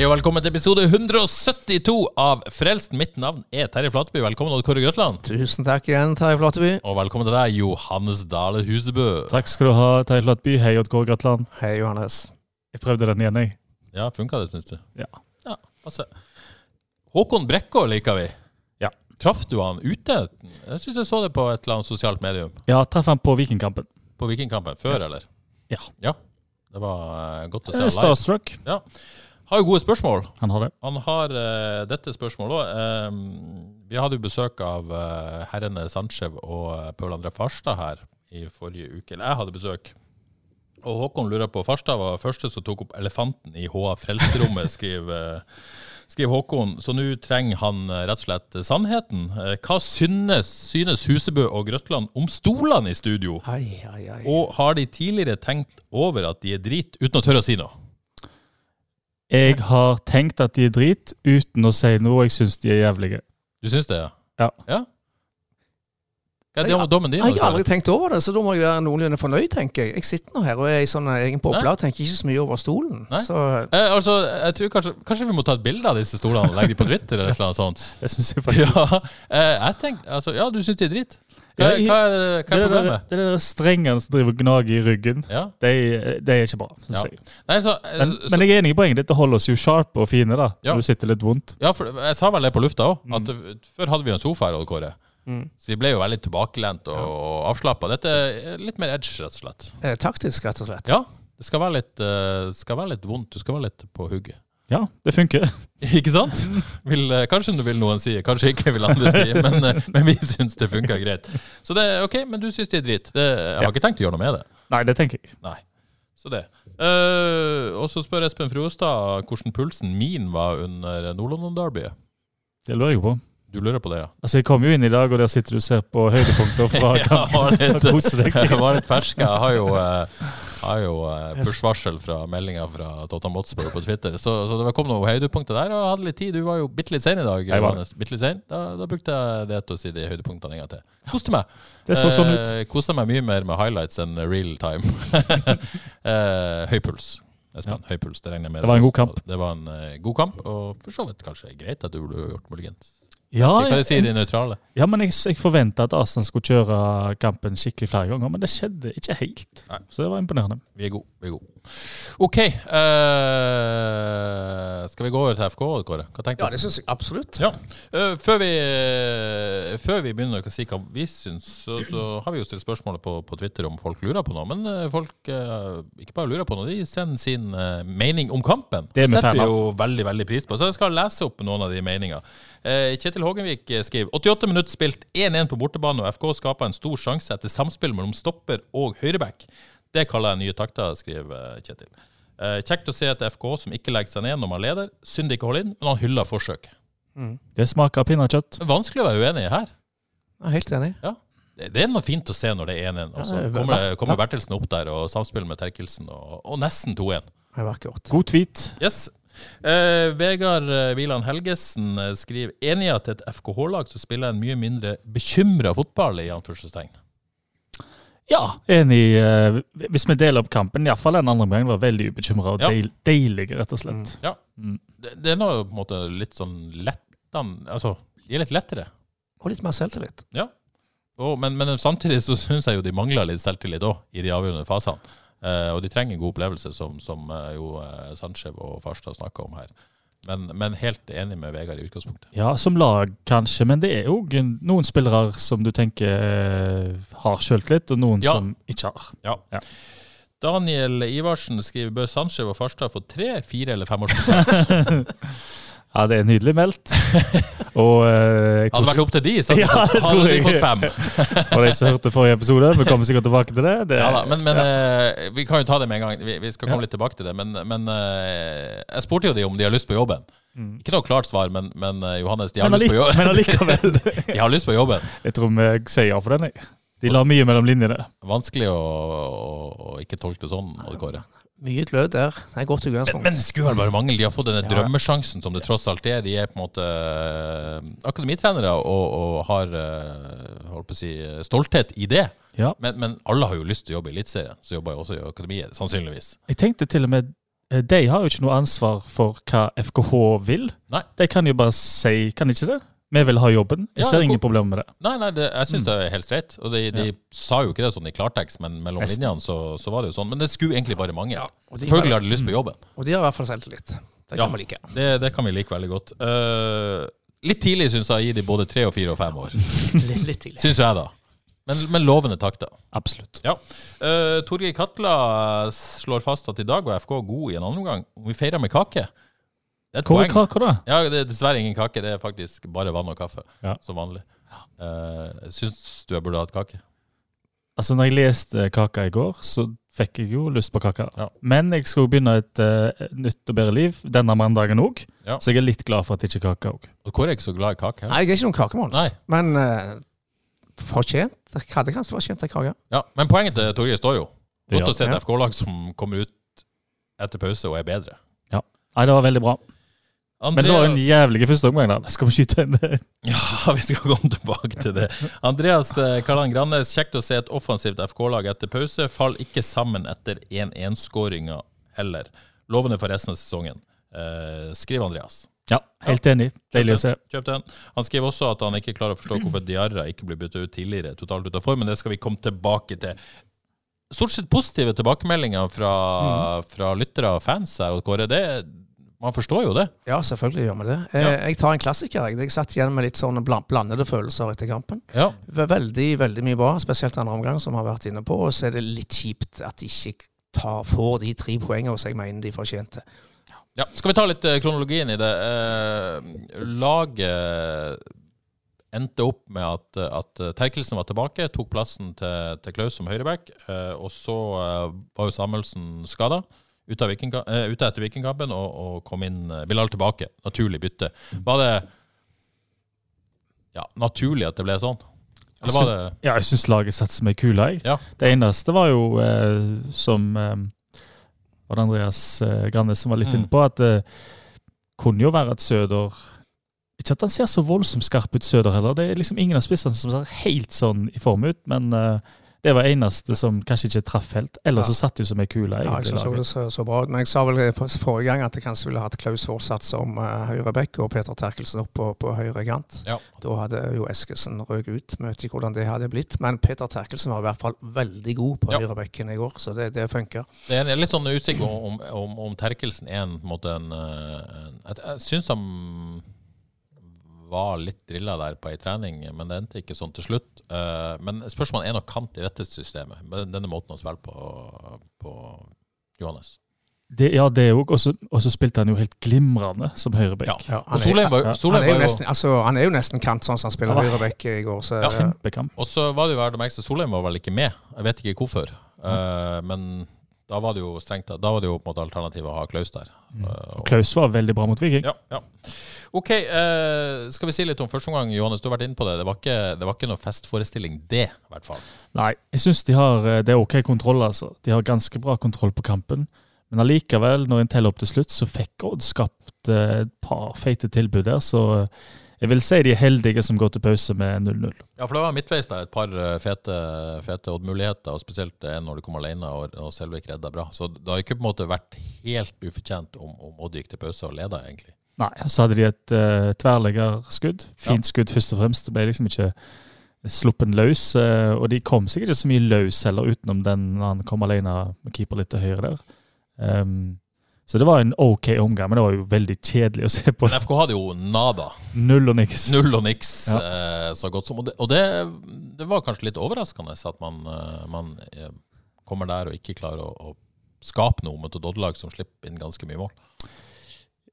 Hei og velkommen til episode 172 av Frelst. Mitt navn er Terje Flateby. Velkommen Odd Kåre Grøtland. Tusen takk igjen, Terje Flateby. Og velkommen til deg, Johannes Dale Husebø. Takk skal du ha, Terje Flateby. Hei, Odd Kåre Grøtland. Hei, Johannes. Jeg prøvde den igjen, jeg. Ja, funka det, syns du? Ja. Ja, passe. Håkon Brekkå liker vi. Ja. Traff du han ute? Jeg syns jeg så det på et eller annet sosialt medium. Ja, traff han på Vikingkampen. På Vikingkampen. Før, eller? Ja. Ja. Det var eh, godt å se Eh, han live. Starstruck. Ja. Har jo gode spørsmål. Han har det. Han har uh, dette spørsmålet òg. vi hadde jo besøk av uh, herrene Sanchev og uh, Paul André Farstad her i forrige uke. Eller jeg hadde besøk. Og Håkon lurer på Farstad var første som tok opp elefanten i HA Frelserommet, skriver, uh, skriver Håkon. Så nå trenger han eh, rett og slett sannheten. Eh, hva synes, synes Husebø og Grøtland om stolene i studio? Ai, ai, ai. Og har de tidligere tenkt over at de er drit, uten å tørre å si noe? Jeg har tenkt at de er drit, uten å si noe. Jeg syns de er jævlige. Du syns det, ja? Ja. ja? Hva er dommen din? Jeg har aldri tenkt over det, så da må jeg være noenlunde fornøyd, tenker jeg. Jeg sitter nå her og er i sånn egen boble og tenker ikke så mye over stolen. Så Eh, altså, jeg tror kanskje, kanskje vi må ta et bilde av disse stolene og legge dem på Twitter? eller noe sånt. Det synes jeg faktisk. Ja, eh, jeg tenker, altså, ja, du syns de er dritt? Hva, hva, hva, er, hva Det er problemet? det der strengene som driver og gnager i ryggen, Ja. det er, det er ikke bra, Ja. jeg. Nei, så, eh, Men, så, men jeg er enig i poenget. Dette holder oss jo sharp og fine da, Ja. når du sitter litt vondt. ja, for jeg sa vel det på lufta òg. Mm. Før hadde vi jo en sofa her, Kåre. Mm. Så vi ble jo veldig tilbakelent og, og avslappa. Dette er litt mer edge, rett og slett. taktisk, rett og slett. Ja, det skal være litt, uh, skal være litt vondt. Du skal være litt på hugget. Ja, det funker. Ikke sant? Vil, eh, kanskje du vil noen si, kanskje ikke vil andre si, men, eh, men vi syns det funka greit. Så det er ok, men du syns det er dritt. Det, jeg har Ja. ikke tenkt å gjøre noe med det. Nei, det tenker jeg. Nei. Så det. Uh, og så spør Espen Frostad hvordan pulsen min var under Nord-London-derbyet. Det lurer jeg på. Du lurer på det, ja? Altså, Jeg kom jo inn i dag, og der sitter du og ser på høydepunkter fra kampen. Jeg var litt fersk. Jeg har jo, eh, har jo eh, push-varsel fra meldinga fra Tottenham Hotspur på Twitter. Så, så det kom noen høydepunkter der, og jeg hadde litt tid. Du var jo bitte litt sein i dag. Jeg var Johannes. Bitte litt sein. Da, da brukte jeg det til å si de høydepunktene en gang til. Koste meg. Det så sånn ut. Eh, Koste meg mye mer med highlights enn real time. eh, høy puls. Espen, høy puls. Det regner jeg med. Det var en god kamp. Det var en eh, god kamp, og for så vidt kanskje greit at du ble gjort muligens. Ja, Hva de sier de nøytrale? ja, men jeg, jeg forventa at Arsenal skulle kjøre kampen skikkelig flere ganger, men det skjedde ikke helt. Nei. Så det var imponerende. Vi er gode. Vi er gode. OK. Uh, skal vi gå over til FK, Kåre? Hva tenker Ja, det syns jeg absolutt. Ja. Uh, før, vi, uh, før vi begynner å si hva vi syns, så, så har vi jo stilt spørsmålet på, på Twitter om folk lurer på noe. Men folk ikke bare lurer på noe, de sender sin mening om kampen. Det er setter vi jo veldig veldig pris på. Så jeg skal lese opp noen av de meningene. Eh, Kjetil Hågenvik eh, skriver 88 minutter spilt 1-1 på bortebane, og FK skaper en stor sjanse etter samspill mellom stopper og høyreback. Det kaller jeg nye takter, skriver eh, Kjetil. Eh, kjekt å se et FK som ikke legger seg ned når man leder. Synd ikke holder inn, men han hyller forsøk. Det smaker pinnekjøtt. Vanskelig å være uenig her. Jeg er helt enig. Det det er noe fint å se når det er 1-1. og så det er kommer, kommer Bertelsen opp der og samspiller med Terkelsen, og, og nesten 2-1. Det er vakkert. God tweet. Yes. Eh, Vegard eh, Wieland Helgesen eh, skriver enig i at et FKH-lag som spiller en mye mindre bekymra fotball, i anførselstegn. Ja, enig. eh, Hvis vi deler opp kampen, iallfall den andre gangen, var veldig ubekymra og Ja. deil, deilig, rett og slett. Ja. Mm. Det, det er nå på en måte litt sånn lett Altså, det er litt lettere. Og litt mer selvtillit. Og, men, men samtidig så syns jeg jo de mangler litt selvtillit òg, i de avgjørende fasene. Eh, og de trenger en god opplevelse, som, som eh, jo eh, Sandskjev og Farstad snakka om her. Men, men helt enig med Vegard i utgangspunktet. Ja, som lag kanskje, men det er jo noen spillere som du tenker har sjøltillit, og noen Ja. som ikke har. Ja. Daniel Ivarsen skriver bør Sandskjev og Farstad få tre, fire eller femårskontrakt? Ja, det er nydelig meldt. Og eh, Hadde det vært opp til de, så hadde, Ja, det hadde de jeg. fått fem. For de som hørte forrige episode, vi kommer sikkert tilbake til det. det Ja da, men, men eh, vi kan jo ta det med en gang. Vi, vi skal komme litt tilbake til det. Men, men eh, jeg spurte jo de om de har lyst på jobben. Ikke noe klart svar, men, men eh, Johannes, de har, Mm. men, lyst på allike, jobben. men allikevel. de har lyst på jobben. Jeg tror vi sier ja for den. jeg. De la mye mellom linjene. Vanskelig å, å, å ikke tolke det sånn, Odd Kåre. Mye glød der. Det er godt utgangspunkt. men men skulle vel bare mangle. De har fått denne Ja. drømmesjansen som det tross alt er. De er på en måte eh, akademitrenere og, og har eh, holdt på å si, stolthet i det. Ja. Men, men alle har jo lyst til å jobbe i Eliteserien, så jobber jo også i akademiet, sannsynligvis. Jeg tenkte til og med eh, De har jo ikke noe ansvar for hva FKH vil. Nei. De kan jo bare si Kan de ikke det? Vi vil ha jobben. Jeg ser ja, ingen problemer med det. Nei, nei, det, jeg syns det er helt streit. Og de, de Ja. sa jo ikke det sånn i klartekst, men mellom Nesten. linjene så, så var det jo sånn. Men det skulle egentlig bare mange. de Selvfølgelig har- har de lyst på jobben. Og de har i hvert fall selvtillit. Det Ja. kan vi like. Det, det kan vi like veldig godt. Uh, litt tidlig syns jeg å gi de både tre og fire og fem år. Litt, litt tidlig. Syns jeg, da. Men, men lovende takter. Absolutt. Ja. Uh, Torgeir Katla slår fast at i dag var FK god i en annen omgang. Vi feirer med kake Det er et Hvor er poeng. kaka, da? Ja, det er dessverre ingen kake. Det er faktisk bare vann og kaffe, Ja. som vanlig. Uh, Syns du jeg burde hatt kake? Altså, når jeg leste kaka i går, så fikk jeg jo lyst på kaka. Ja. Men jeg skal jo begynne et eh, nytt og bedre liv denne mandagen òg, Ja. så jeg er litt glad for at det ikke er kake òg. Og Kåre er ikke så glad i kake. Nei, jeg er ikke noen kakemons. Nei. Men uh, fortjent. Jeg hadde kanskje fortjent en kake. Ja, men poenget til Torgeir står jo. Det Godt å se et FK-lag som kommer ut etter pause og er bedre. Nei, det var veldig bra. Men det var jo en jævlig første omgang. da. Skal vi skyte inn det? Ja, vi skal komme tilbake til det. Andreas eh, Karlan Grannes, kjekt å se et offensivt FK-lag etter pause. Fall ikke sammen etter 1-1-skåringa heller. Lovende for resten av sesongen. Eh, skriv Andreas. Ja, helt enig. Deilig å se. Kjøp den. Han skriver også at han ikke klarer å forstå hvorfor Diarra ikke blir byttet ut tidligere. Totalt ut av form, men det skal vi komme tilbake til. Stort sett positive tilbakemeldinger fra, fra lyttere og fans her. og Kåre, det, man forstår jo det. Ja, selvfølgelig gjør vi det. Jeg, Ja. Jeg tar en klassiker. Jeg, jeg satt igjen med litt sånne bland, blandede følelser etter kampen. Ja. Veldig veldig mye bra, spesielt andre omgang, som vi har vært inne på. Og så er det litt kjipt at de ikke tar, får de tre poengene som jeg mener de fortjente. Ja, Skal vi ta litt eh, kronologien i det? Eh, laget endte opp med at, at Terkelsen var tilbake, tok plassen til, til Klaus som høyreback. Eh, og så eh, var jo Samuelsen skada. Ute, av Viking, eh, ute etter Vikingkampen og, og kom inn uh, Bilal tilbake. Naturlig bytte. Var det ja, naturlig at det ble sånn? Eller var det Ja, jeg syns laget satser med kula, jeg. Ja. Det eneste var jo, uh, som var det Andreas Grannes som var litt Mm. inne på, at det kunne jo være at Søder Ikke at han ser så voldsomt skarp ut, Søder heller. Det er liksom ingen av spissene som ser helt sånn i form ut, men eh, det var eneste som kanskje ikke traff helt. Ellers Ja. så satt det jo som ei kule. Ja, jeg laget. det så, så bra ut. Men jeg sa vel for- forrige gang at jeg kanskje ville hatt Klaus fortsatt som uh, høyreback og Peter Terkelsen opp på, på høyre kant. Ja. Da hadde jo Eskesen røk ut. Vi vet ikke hvordan det hadde blitt. Men Peter Terkelsen var i hvert fall veldig god på Ja. høyrebekken i går, så det, det funker. Det er litt sånn usikker om, om, om Terkelsen er en, en måte en, eh, en Jeg, jeg syns han var litt drilla der på ei trening, men det endte ikke sånn til slutt. Eh, men spørsmålet er nok kant i dette systemet, med denne måten å spille på, på Johannes. Det, ja, det òg. Og så og så spilte han jo helt glimrende som høyreback. Ja. Han, er, var, ja. han, er jo nesten, altså, han er jo nesten kant sånn som han spiller høyreback i går. Så, Ja. Og så var det jo verdt å merke seg Solheim var vel ikke med. Jeg vet ikke hvorfor. Uh, men da var det jo strengt Da var det jo på en måte alternativet å ha Klaus der. Mm. og- Klaus var veldig bra mot Viking. Ja, ja. OK, eh, skal vi si litt om første omgang, Johannes? Du har vært inne på det. Det var ikke, det var ikke noe festforestilling, det, i hvert fall. Nei, jeg syns de har eh, Det er OK kontroll, altså. De har ganske bra kontroll på kampen. Men allikevel, når en teller opp til slutt, så fikk Odd skapt eh, et par feite tilbud der. Så eh, jeg vil si de er heldige som går til pause med 0-0. Ja, for det var midtveis der et par eh, fete, fete Odd-muligheter, og spesielt en når du kom alene og, og Selvik redda bra. Så det har ikke på en måte vært helt ufortjent om, om Odd gikk til pause og leda, egentlig. Nei, så hadde de et uh, tverrleggerskudd. Fint skudd, først og fremst. Det ble liksom ikke sluppen løs. Uh, og de kom sikkert ikke så mye løs heller, utenom den han kom alene med keeper litt til høyre der. Ehm, så det var en OK omgang, men det var jo veldig kjedelig å se på. Men FK hadde jo nada. Null og niks. Null og niks Ja. eh, så godt som. Og, det, og det, det var kanskje litt overraskende at man, eh, man eh, kommer der og ikke klarer å, å skape noe mot et Odd-lag som slipper inn ganske mye mål.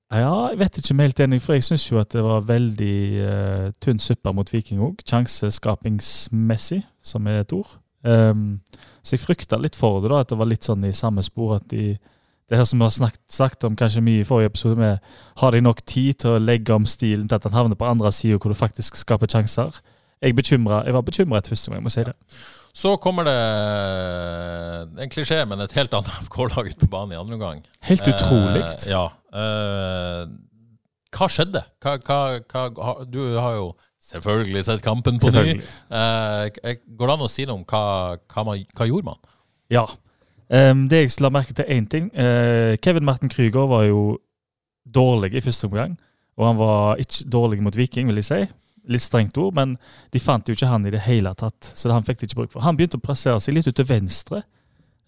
Ja, jeg vet ikke om jeg er helt enig, for jeg syns jo at det var veldig uh, tynn suppe mot Viking òg. Sjanseskapingsmessig, som er et ord. Um, så jeg frykta litt for det, da, at det var litt sånn i samme spor at de det her som vi har snakket, snakket, om kanskje mye i forrige episode, med har de nok tid til å legge om stilen til at han havner på andre sida, hvor du faktisk skaper sjanser? Jeg, jeg var bekymra etter første gang, jeg må si det. Så kommer det en klisjé, men et helt annet FK-lag ut på banen i andre omgang. Helt utrolig. Eh, ja. Eh, hva skjedde? Hva, hva, hva, du har jo selvfølgelig sett kampen på ny. Eh, går det an å si noe om hva, man, hva gjorde man? Ja. Um, det jeg la merke til én ting. Uh, Kevin Martin Krüger var jo dårlig i første omgang. Og han var ikke dårlig mot Viking, vil jeg si litt strengt ord, men de fant jo ikke han i det hele tatt. Så han fikk det ikke bruk for. Han begynte å plassere seg litt ut til venstre.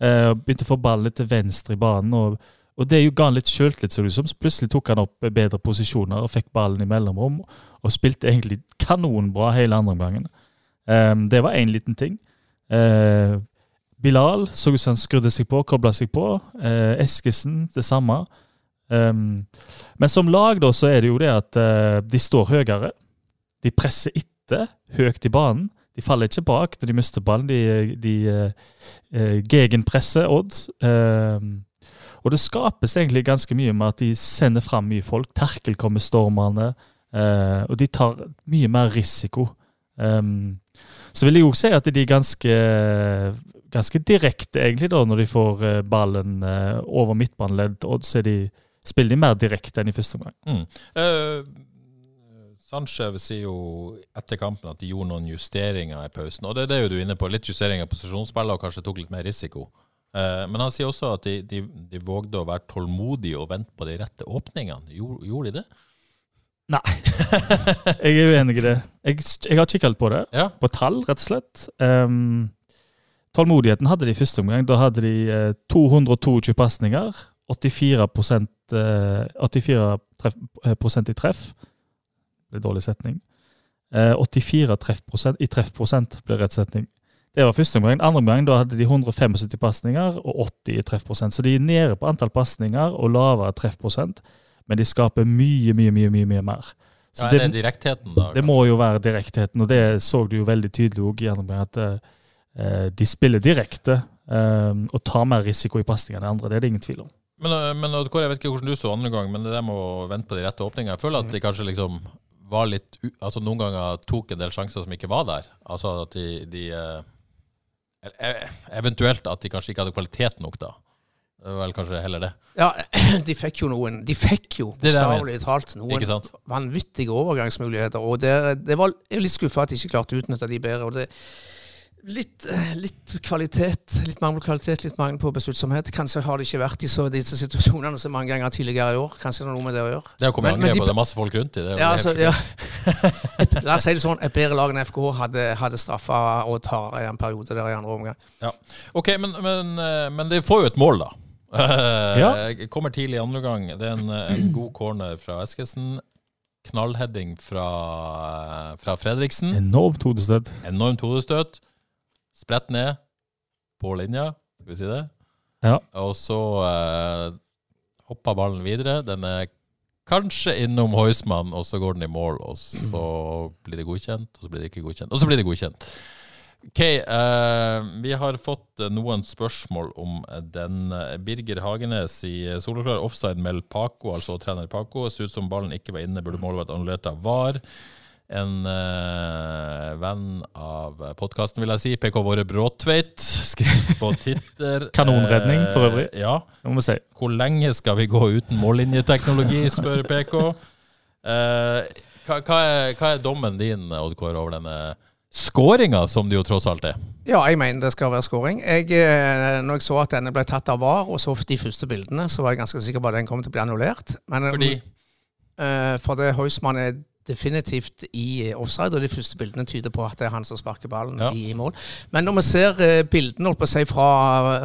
Uh, begynte å få ballen litt til venstre i banen. og, og det ga han litt sjøltillit. Så plutselig tok han opp bedre posisjoner og fikk ballen i mellomrom. Og spilte egentlig kanonbra hele andre omgangen. Um, det var én liten ting. Eh, Bilal så ut som han skrudde seg på, kobla seg på. Eh, Eskesen det samme. Um, men som lag da, så er det jo det at uh, de står høyere. De presser etter høyt i banen. De faller ikke bak når de mister ballen. De, de uh, gegenpresser Odd. Um, og det skapes egentlig ganske mye med at de sender fram mye folk. Terkel kommer stormende. Uh, og de tar mye mer risiko. Um, så vil jeg jo si at de er ganske, ganske direkte, egentlig, da, når de får ballen over midtbaneledd. Og så de, spiller de mer direkte enn i første omgang. Mm. Uh, Sanchez sier jo etter kampen at de gjorde noen justeringer i pausen. Og det er det jo du er inne på. Litt justeringer av posisjonsspillet og kanskje tok litt mer risiko. Eh, men han sier også at de, de, de vågde å være tålmodige og vente på de rette åpningene. Gjorde, gjorde de det? Nei, jeg er uenig i det. Jeg, jeg har kikket litt på det. Ja. På tall, rett og slett. Um, tålmodigheten hadde de i første omgang. Da hadde de uh, 222 pasninger. 84, uh, 84 treff, uh, i treff ble dårlig setning. Eh, 84 treffprosent, i treffprosent ble rett setning. Det var første omgang. Andre omgang da hadde de 175 pasninger og 80 i treffprosent. Så de er nede på antall pasninger og lavere treffprosent, men de skaper mye, mye, mye, mye, mye mer. Så ja, det, er direktheten, da? Det må jo være direktheten, og det så du jo veldig tydelig òg i andre omgang. At uh, de spiller direkte uh, og tar mer risiko i pasning enn andre. Det er det ingen tvil om. Men, men Jeg vet ikke hvordan du så andre gang, men det der med å vente på de rette åpningene Jeg føler at de kanskje liksom var litt altså Noen ganger tok en del sjanser som ikke var der. Altså at de, de eh, Eventuelt at de kanskje ikke hadde kvalitet nok, da. Det var vel kanskje heller det. Ja, de fikk jo noen De fikk jo bokstavelig talt noen vanvittige overgangsmuligheter. Og det, det var, jeg er litt skuffa at de ikke klarte å utnytte de bedre. og det Litt, eh, litt, kvalitet, litt mangel på kvalitet, litt mangel på besluttsomhet. Kanskje har det ikke vært i så, disse situasjonene så mange ganger tidligere i år. Kanskje det er noe med det å gjøre. Det har kommet angrep, de, og det er masse folk rundt i det. Ja, altså, ja. La oss si det sånn, et bedre lag enn FK hadde, hadde straffa og tar i en periode der i andre omgang. Ja. Ok, men, men, eh, men de får jo et mål, da. ja. Kommer tidlig i andre gang. Det er en, en god corner fra Eskesen knallheading fra, fra Fredriksen. Enormt hodestøt. Enormt hodestøt. Spredt ned på linja, skal vi si det. Ja. Og så eh, hopper ballen videre. Den er kanskje innom Heusmann, og så går den i mål. Og så blir det godkjent, og så blir det ikke godkjent. Og så blir det godkjent. Ok, eh, Vi har fått noen spørsmål om den. Birger Hagenes i soloklar offside melder Paco, altså trener Paco. Ser ut som ballen ikke var inne, burde målet vært annullert av VAR en uh, venn av podkasten, vil jeg si, PK Våre Bråtveit, skrev på Titter Kanonredning, for øvrig. Uh, ja. Det må vi si. Hvor lenge skal vi gå uten mållinjeteknologi, spør PK. Uh, eh, hva, hva, er, hva, er, dommen din, Oddkår, over denne skåringa, som det jo tross alt er? Ja, jeg mener det skal være skåring. når jeg så at denne ble tatt av VAR, og så de første bildene, så var jeg ganske sikker på at den kom til å bli annullert. Men, Fordi? for det Heusmann er definitivt i offside, og de første bildene tyder på at det er han som sparker ballen ja. i, mål. Men når vi ser uh, bildene på, si, fra,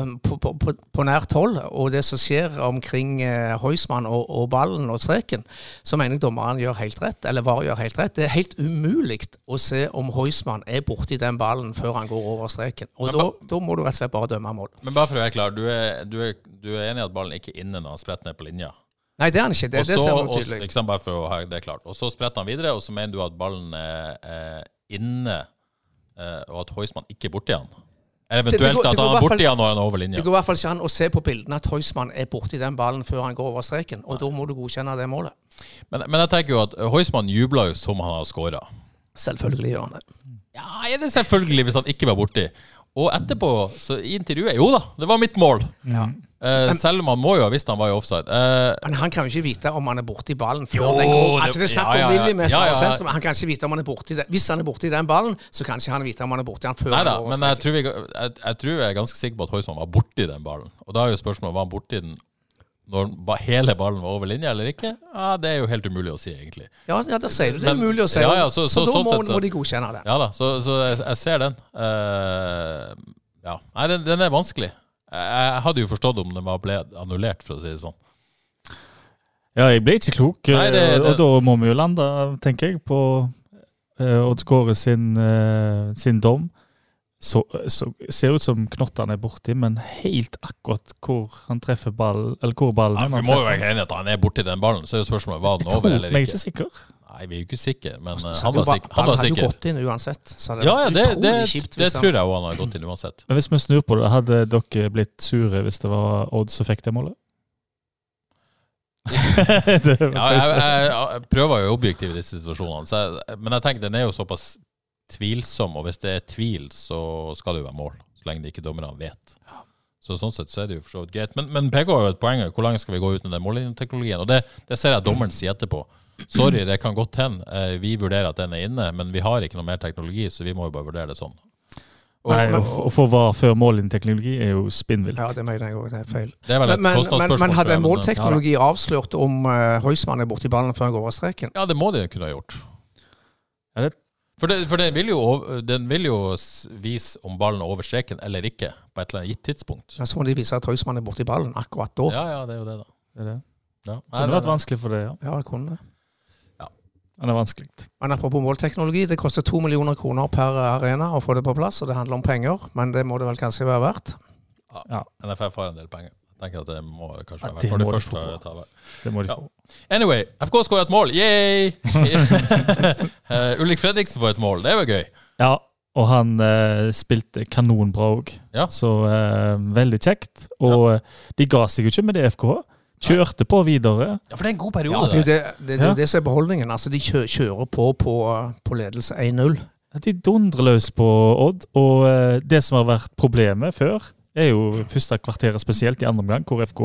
uh, på, på, på, nært hold, og det som skjer omkring eh, Heusmann og, og, ballen og streken, så mener jeg dommeren gjør helt rett, eller VAR gjør helt rett. Det er helt umulig å se om Heusmann er borti den ballen før han går over streken. Og da, må du rett og slett bare dømme mål. Men bare for å være klar, du er, du er, du er enig i at ballen ikke er inne når han spretter ned på linja? Nei, det er han ikke. Det, Og det ser man tydelig. sant, bare for å ha det klart. Og så spretter han videre, og så mener du at ballen er, er inne, eh, og at Heusmann ikke er borti han. Eller Det- det eventuelt går- det at han er borti han når han er over linja. Det går i hvert fall ikke an å se på bildene at Heusmann er borti den ballen før han går over streken. Og da må du godkjenne det målet. Men, men jeg tenker jo at Heusmann jubla jo som han har skåra. Selvfølgelig gjør han det. Ja, er det selvfølgelig hvis han ikke var borti. Og etterpå, så i intervjuet Jo da, det var mitt mål. Eh, om han må jo ha visst han var i offside. Uh, Men han kan jo ikke vite om han er borti ballen før Jo, den går. Altså, det er snakk ja, ja, ja. millimeter Ja, ja, ja. Han kan ikke vite om han er borti det. Hvis han er borti den ballen, så kan ikke han vite om han er borti den før Nei da, men jeg tror, vi, jeg, jeg tror jeg er ganske sikker på at Heusmann var borti den ballen. Og da er jo spørsmålet var han borti den når hele ballen var over linja eller ikke. Ja, Det er jo helt umulig å si, egentlig. Ja, ja, der sier du det. Er Men- umulig å si. Ja, ja, så- så- da sånn må, sett så- må de godkjenne det. Ja da, så, så jeg, jeg ser den. Uh, ja. Nei, den, den er vanskelig. Jeg, jeg hadde jo forstått om den var ble annullert, for å si det sånn. Ja, jeg ble ikke klok, Nei, det- eh, det- og da må vi jo lande, tenker jeg, på uh, Odd Kåre sin, eh, sin dom. Så, så ser ut som knottene er borti, men helt akkurat hvor han treffer ballen, eller hvor ballen Ja, for Vi må jo være enige at han er borti den ballen. Så er jo spørsmålet var den Jeg tror over eller er ikke. ikke sikker. Nei, vi er jo ikke sikre, men eh, Så han var sikker. Han var hadde jo gått inn uansett. Så det Ja, ja, det, det, kjipt det han- tror jeg òg han hadde gått inn uansett. Men hvis vi snur på det, hadde dere blitt sure hvis det var Odd som fikk det målet? det Ja, jeg, jeg, jeg prøver jo objektiv i disse situasjonene, så jeg, men jeg tenker den er jo såpass tvilsom, og hvis det er tvil, så skal det jo være mål. Så lenge det ikke dommerne vet. Så sånn sett så er det jo for så vidt greit. Men, men PK har jo et poeng. Hvor langt skal vi gå uten den mållinjeteknologien? Og det, det ser jeg dommeren sier etterpå. Sorry, det kan godt hende. Eh, Vi vurderer at den er inne, men vi har ikke noe mer teknologi, så vi må jo bare vurdere det sånn. Og, Nei, å få VAR før målteknologi er jo spinnvilt. Ja, det mener jeg òg. Det er feil. det er vel Men, et men, men, men hadde men- målteknologi avslørt om uh, Heusmann er borti ballen før han går over streken? Ja, det må de kunne ha gjort. Ja, det- For, det, for den, vil jo, den vil jo vise om ballen er over streken eller ikke, på et eller annet gitt tidspunkt. Ja, Så må de vise at Heusmann er borti ballen akkurat da. Ja, ja, det er jo det, da. Det er det. Ja. Nei, Det kunne vært vanskelig for det, ja. Ja, det kunne det. Men det er vanskelig. Men apropos målteknologi, det koster to millioner kroner per arena å få det på plass, og det handler om penger, men det må det vel kanskje være verdt? Ja, NFF har en del penger. Jeg tenker at det må kanskje Ja, være det verdt når de vær. Det må de Ja. få. Anyway, FK skårer et mål! Yay! uh, Ulrik Fredriksen får et mål. Det er jo gøy. Ja, og han uh, spilte kanonbra òg. Ja. Så uh, veldig kjekt. Og eh, de ga seg jo ikke med det, FKH. Kjørte på videre. Ja, for det er en god Ja, det er jo det, det, det, Ja. det som er beholdningen. Altså, de kjø, kjører på på, på ledelse 1-0. De dundrer løs på Odd. Og eh, det som har vært problemet før, er jo første kvarteret spesielt i andre omgang, hvor FK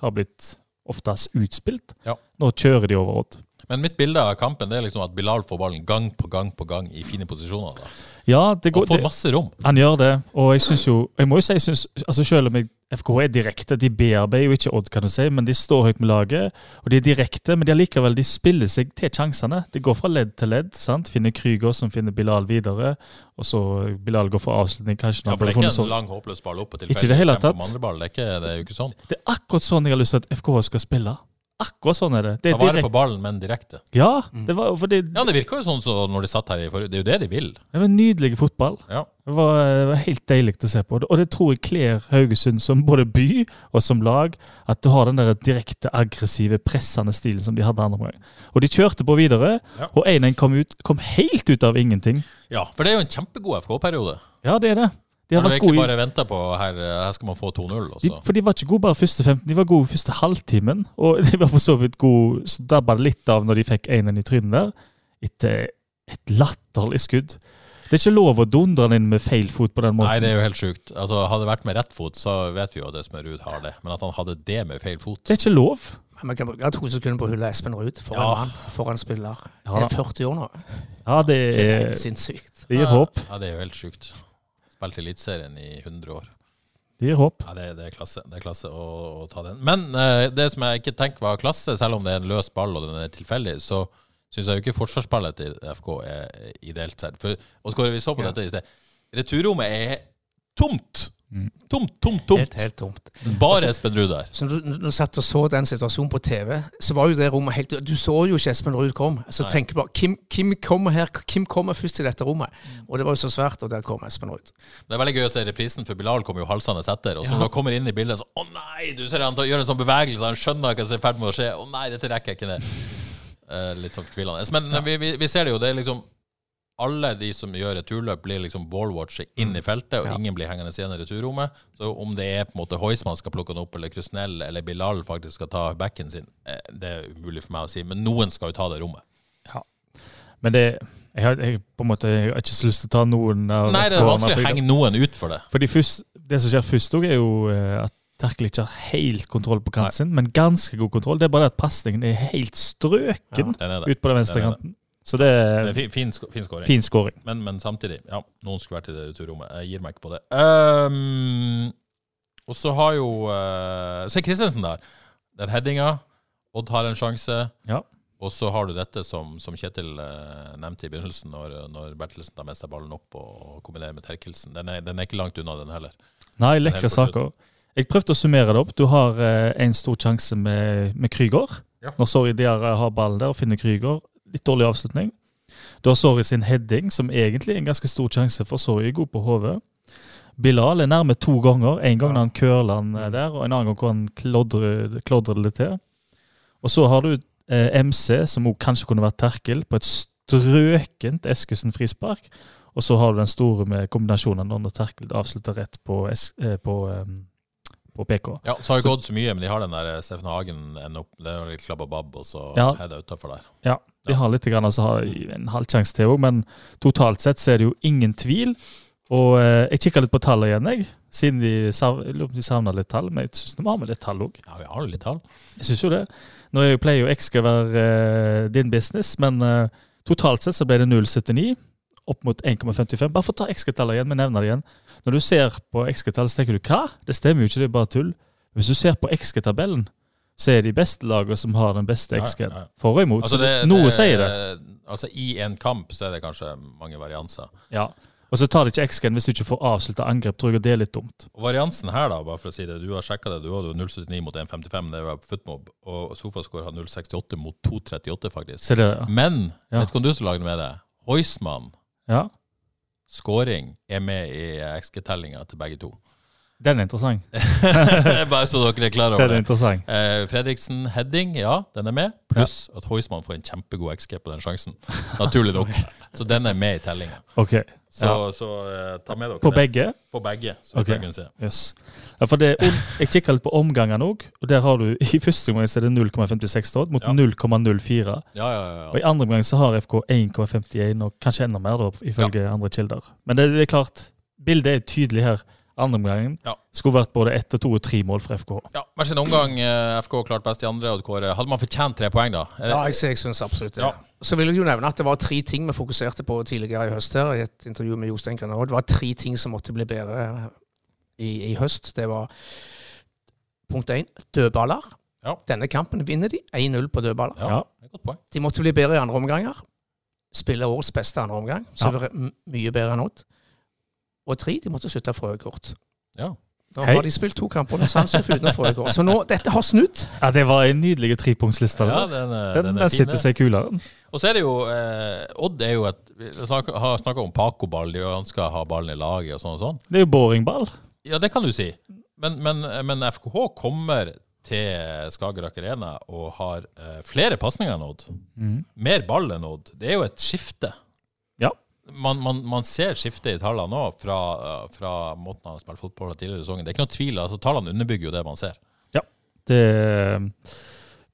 har blitt oftest utspilt. Ja. Nå kjører de over Odd. Men mitt bilde av kampen det er liksom at Bilal får ballen gang på gang på gang i fine posisjoner. Da. Ja, det går, Og får masse rom. han gjør det. Og jeg syns jo Jeg må jo si, jeg synes, altså selv om jeg, FKH er direkte, de bearbeider jo ikke Odd, kan du si, men de står høyt med laget. Og de er direkte, men de allikevel de spiller seg til sjansene. De går fra ledd til ledd. sant? Finner Krüger, som finner Bilal videre. Og så Bilal går for avslutning, kanskje. Ja, for det er ikke en så- lang, håpløs ball opp og Ikke i det hele tatt. Det, er ikke, det er jo ikke sånn. Det er akkurat sånn jeg har lyst til at FKH skal spille. Akkurat sånn er det. det Ta vare på ballen, men direkte. ja, det var, fordi Ja, det virka jo sånn så når de satt her i forrige Det er jo det de vil. det var nydelig fotball. Ja. Det var, det var helt deilig å se på. Og det tror jeg kler Haugesund som både by og som lag. At du har den der direkte aggressive, pressende stilen som de hadde andre omgang. Og de kjørte på videre, Ja. og 1-1 kom, ut- kom helt ut av ingenting. ja, for det er jo en kjempegod FK-periode. Ja, det er det. De har har du vært egentlig gode bare venta på her, her skal man få 2-0. og de, så- For de var ikke gode bare første 15, de var gode første halvtimen. Og de var for så vidt gode, så dabba det litt av når de fikk 1-1 i trynet der. Etter et latterlig skudd. Det er ikke lov å dundre den inn med feil fot på den måten. Nei, det er jo helt sjukt. Altså, hadde det vært med rett fot, så vet vi jo at Espen Ruud har det. Men at han hadde det med feil fot Det er ikke lov. Men Vi kan bruke to sekunder på å hylle Espen Ruud for Ja. en mann, for en spiller. Ja. Det er 40 år nå. Ja, det Det er er, helt sinnssykt. det gir håp. Ja, det er jo helt sjukt. Spilt i Eliteserien i 100 år. Det gir håp. Ja, det, det er klasse, det er klasse å, å ta den. Men eh, det som jeg ikke tenker var klasse, selv om det er en løs ball og den er tilfeldig, så syns jeg jo ikke forsvarsspillet til FK er ideelt sett. For, og vi så på dette i sted. Returrommet er tomt! Tomt, tomt, tomt. Helt, helt tomt. Bare Espen Ruud der. Så når du, når du satt og så den situasjonen på TV, så var jo det rommet helt Du så jo ikke Espen Ruud kom. Så Nei. tenker bare hvem, hvem, kommer her, Hvem kommer først til dette rommet. Og det var jo så svært, og der kom Espen Ruud. Det er veldig gøy å se reprisen, for Bilal kommer jo halsende etter. Og så når han kommer inn i bildet, så Å nei! Du ser han gjør en sånn bevegelse, han skjønner hva som er i ferd med å skje. Å nei, dette rekker jeg ikke ned. Eh, litt sånn fortvilende. Men vi, vi, vi ser det jo, det er liksom alle de som gjør returløp, blir liksom ballwatcher inn i feltet, og Ja. ingen blir hengende igjen i returrommet. Så om det er på en måte Heusmann skal plukke den opp, eller Krusnell eller Bilal faktisk skal ta backen sin, eh, det er umulig for meg å si. Men noen skal jo ta det rommet. Ja. Men det jeg har, jeg, på en måte, jeg har ikke så lyst til å ta noen av Nei, det er vanskelig å henge noen ut for det. Fordi først, Det som skjer først, òg, er jo eh, at Terkel ikke har helt kontroll på kanten sin, men ganske god kontroll. Det er bare det at pasningen er helt strøken er ut på den venstre kanten. Så det Det er fin, fin, scoring. fin scoring. Men, men samtidig, ja, noen skulle vært i det returrommet. Jeg gir meg ikke på det. Um, og så har jo uh, Se Christensen der. Den headinga. Odd har en sjanse. Ja. Og så har du dette som, som Kjetil uh, nevnte i begynnelsen, når, når Bertelsen tar med seg ballen opp og kombinerer med Terkelsen. Den er, den er ikke langt unna, den heller. Nei, lekre saker. Jeg prøvde å summere det opp. Du har uh, en stor sjanse med, med Krygård. Ja. Når Sorry Diarra har ballen der og finner Krüger. Litt dårlig avslutning. Du har Sorry sin heading, som egentlig er en ganske stor sjanse, for Sorry er god på hodet. Bilal er nærme to ganger. En gang når han curler han eh, der, og en annen gang hvor han klodrer, klodrer det til. Og så har du eh, MC, som også kanskje kunne vært terkel, på et strøkent Eskesen frispark. Og så har du den store med kombinasjonen når Terkel avslutter rett på, es eh, på, eh, på PK. Ja, så har det gått så mye, men de har den der eh, Steffen Hagen ender opp, det er litt klabb og babb, og så Ja. er det utafor der. Ja, de har litt, grann, altså, har en halvsjanse til òg, men totalt sett så er det jo ingen tvil. Og eh, jeg kikka litt på tallene igjen, jeg. Siden de, de savna litt tall, men jeg syns vi har med litt tall òg. Ja, vi har litt tall. Jeg synes jo det. Nå jeg pleier jo XG å være eh, din business, men eh, totalt sett så ble det 0,79 opp mot 1,55. Bare for å ta XG-tallene igjen, vi nevner det igjen. Når du ser på XG-tall, så tenker du hva? Det stemmer jo ikke, det er bare tull. Hvis du ser på XG-tabellen, så er de beste lagene som har den beste XG-en. For og imot. Altså, det, det- noe sier det. Altså, I en kamp så er det kanskje mange varianser. Ja. Og så tar det ikke x-gen hvis du ikke får avslutta angrep. Tror jeg det er litt dumt. Og Variansen her, da, bare for å si det, du har sjekka det, du hadde jo 0,79 mot 1,55, det var Footmob, og Sofascore har 0,68 mot 2,38, faktisk. Se det, ja. Men Ja. vet du hva du som lagde med det? Heusmann, ja. Skåring er med i XG-tellinga til begge to. Den er interessant. Bare så dere er klar Den over er det. Eh, Fredriksen heading, ja, den er med. Pluss at Heusmann får en kjempegod XG på den sjansen. Naturlig nok. Så den er med i tellinga. Okay. Så, Ja. så eh, ta med dere På det. begge? På begge. Så okay. kan se. Yes. Ja, for det, jeg kikka litt på omgangene òg, og der har du i første omgang så er det 0,56 Stord mot Ja. 0,04. Ja, ja, ja. Og i andre omgang så har FK 1,51, og kanskje enda mer, da, ifølge andre kilder. Men det, det er klart, bildet er tydelig her. Andre omgangen Ja. skulle vært både ett to og tre mål for FK. ja Hver sin omgang. eh, FK klart best i andre. Kåre, hadde man fortjent tre poeng, da? Ja, jeg, jeg syns absolutt det. Ja. Så vil jeg jo nevne at det var tre ting vi fokuserte på tidligere i høst her, i et intervju med Jostein Grenaa. Det var tre ting som måtte bli bedre i, i høst. Det var punkt én dødballer. Ja. Denne kampen vinner de 1-0 på dødballer. Ja, Ja. det er godt poeng. De måtte bli bedre i andre omganger. Spille årets beste andre omgang. Så Ja. var mye bedre enn Odd. Og tre, de måtte slutte frøkort. Ja. Da Hei. har de spilt to kamper under Sandnes uten å frøkort. Så nå, dette har snudd. Ja, Det var en nydelig trepunktsliste. ja, den, den, den den, er sitter seg kulere. Og så er det jo eh, Odd er jo et Vi snakker, har snakka om Paco-ball. De ønsker å ha ballen i laget og sånn og sånn. Det er jo boringball. Ja, det kan du si. Men, men, men FKH kommer til Skagerrak Arena og har eh, flere pasninger enn Odd. Mm. Mer ball enn Odd. Det er jo et skifte. Man, man, man ser skiftet i tallene nå fra, eh, fra måten han har spilt fotball på tidligere i sesongen. Det er ikke noe tvil. altså Tallene underbygger jo det man ser. Ja. Det er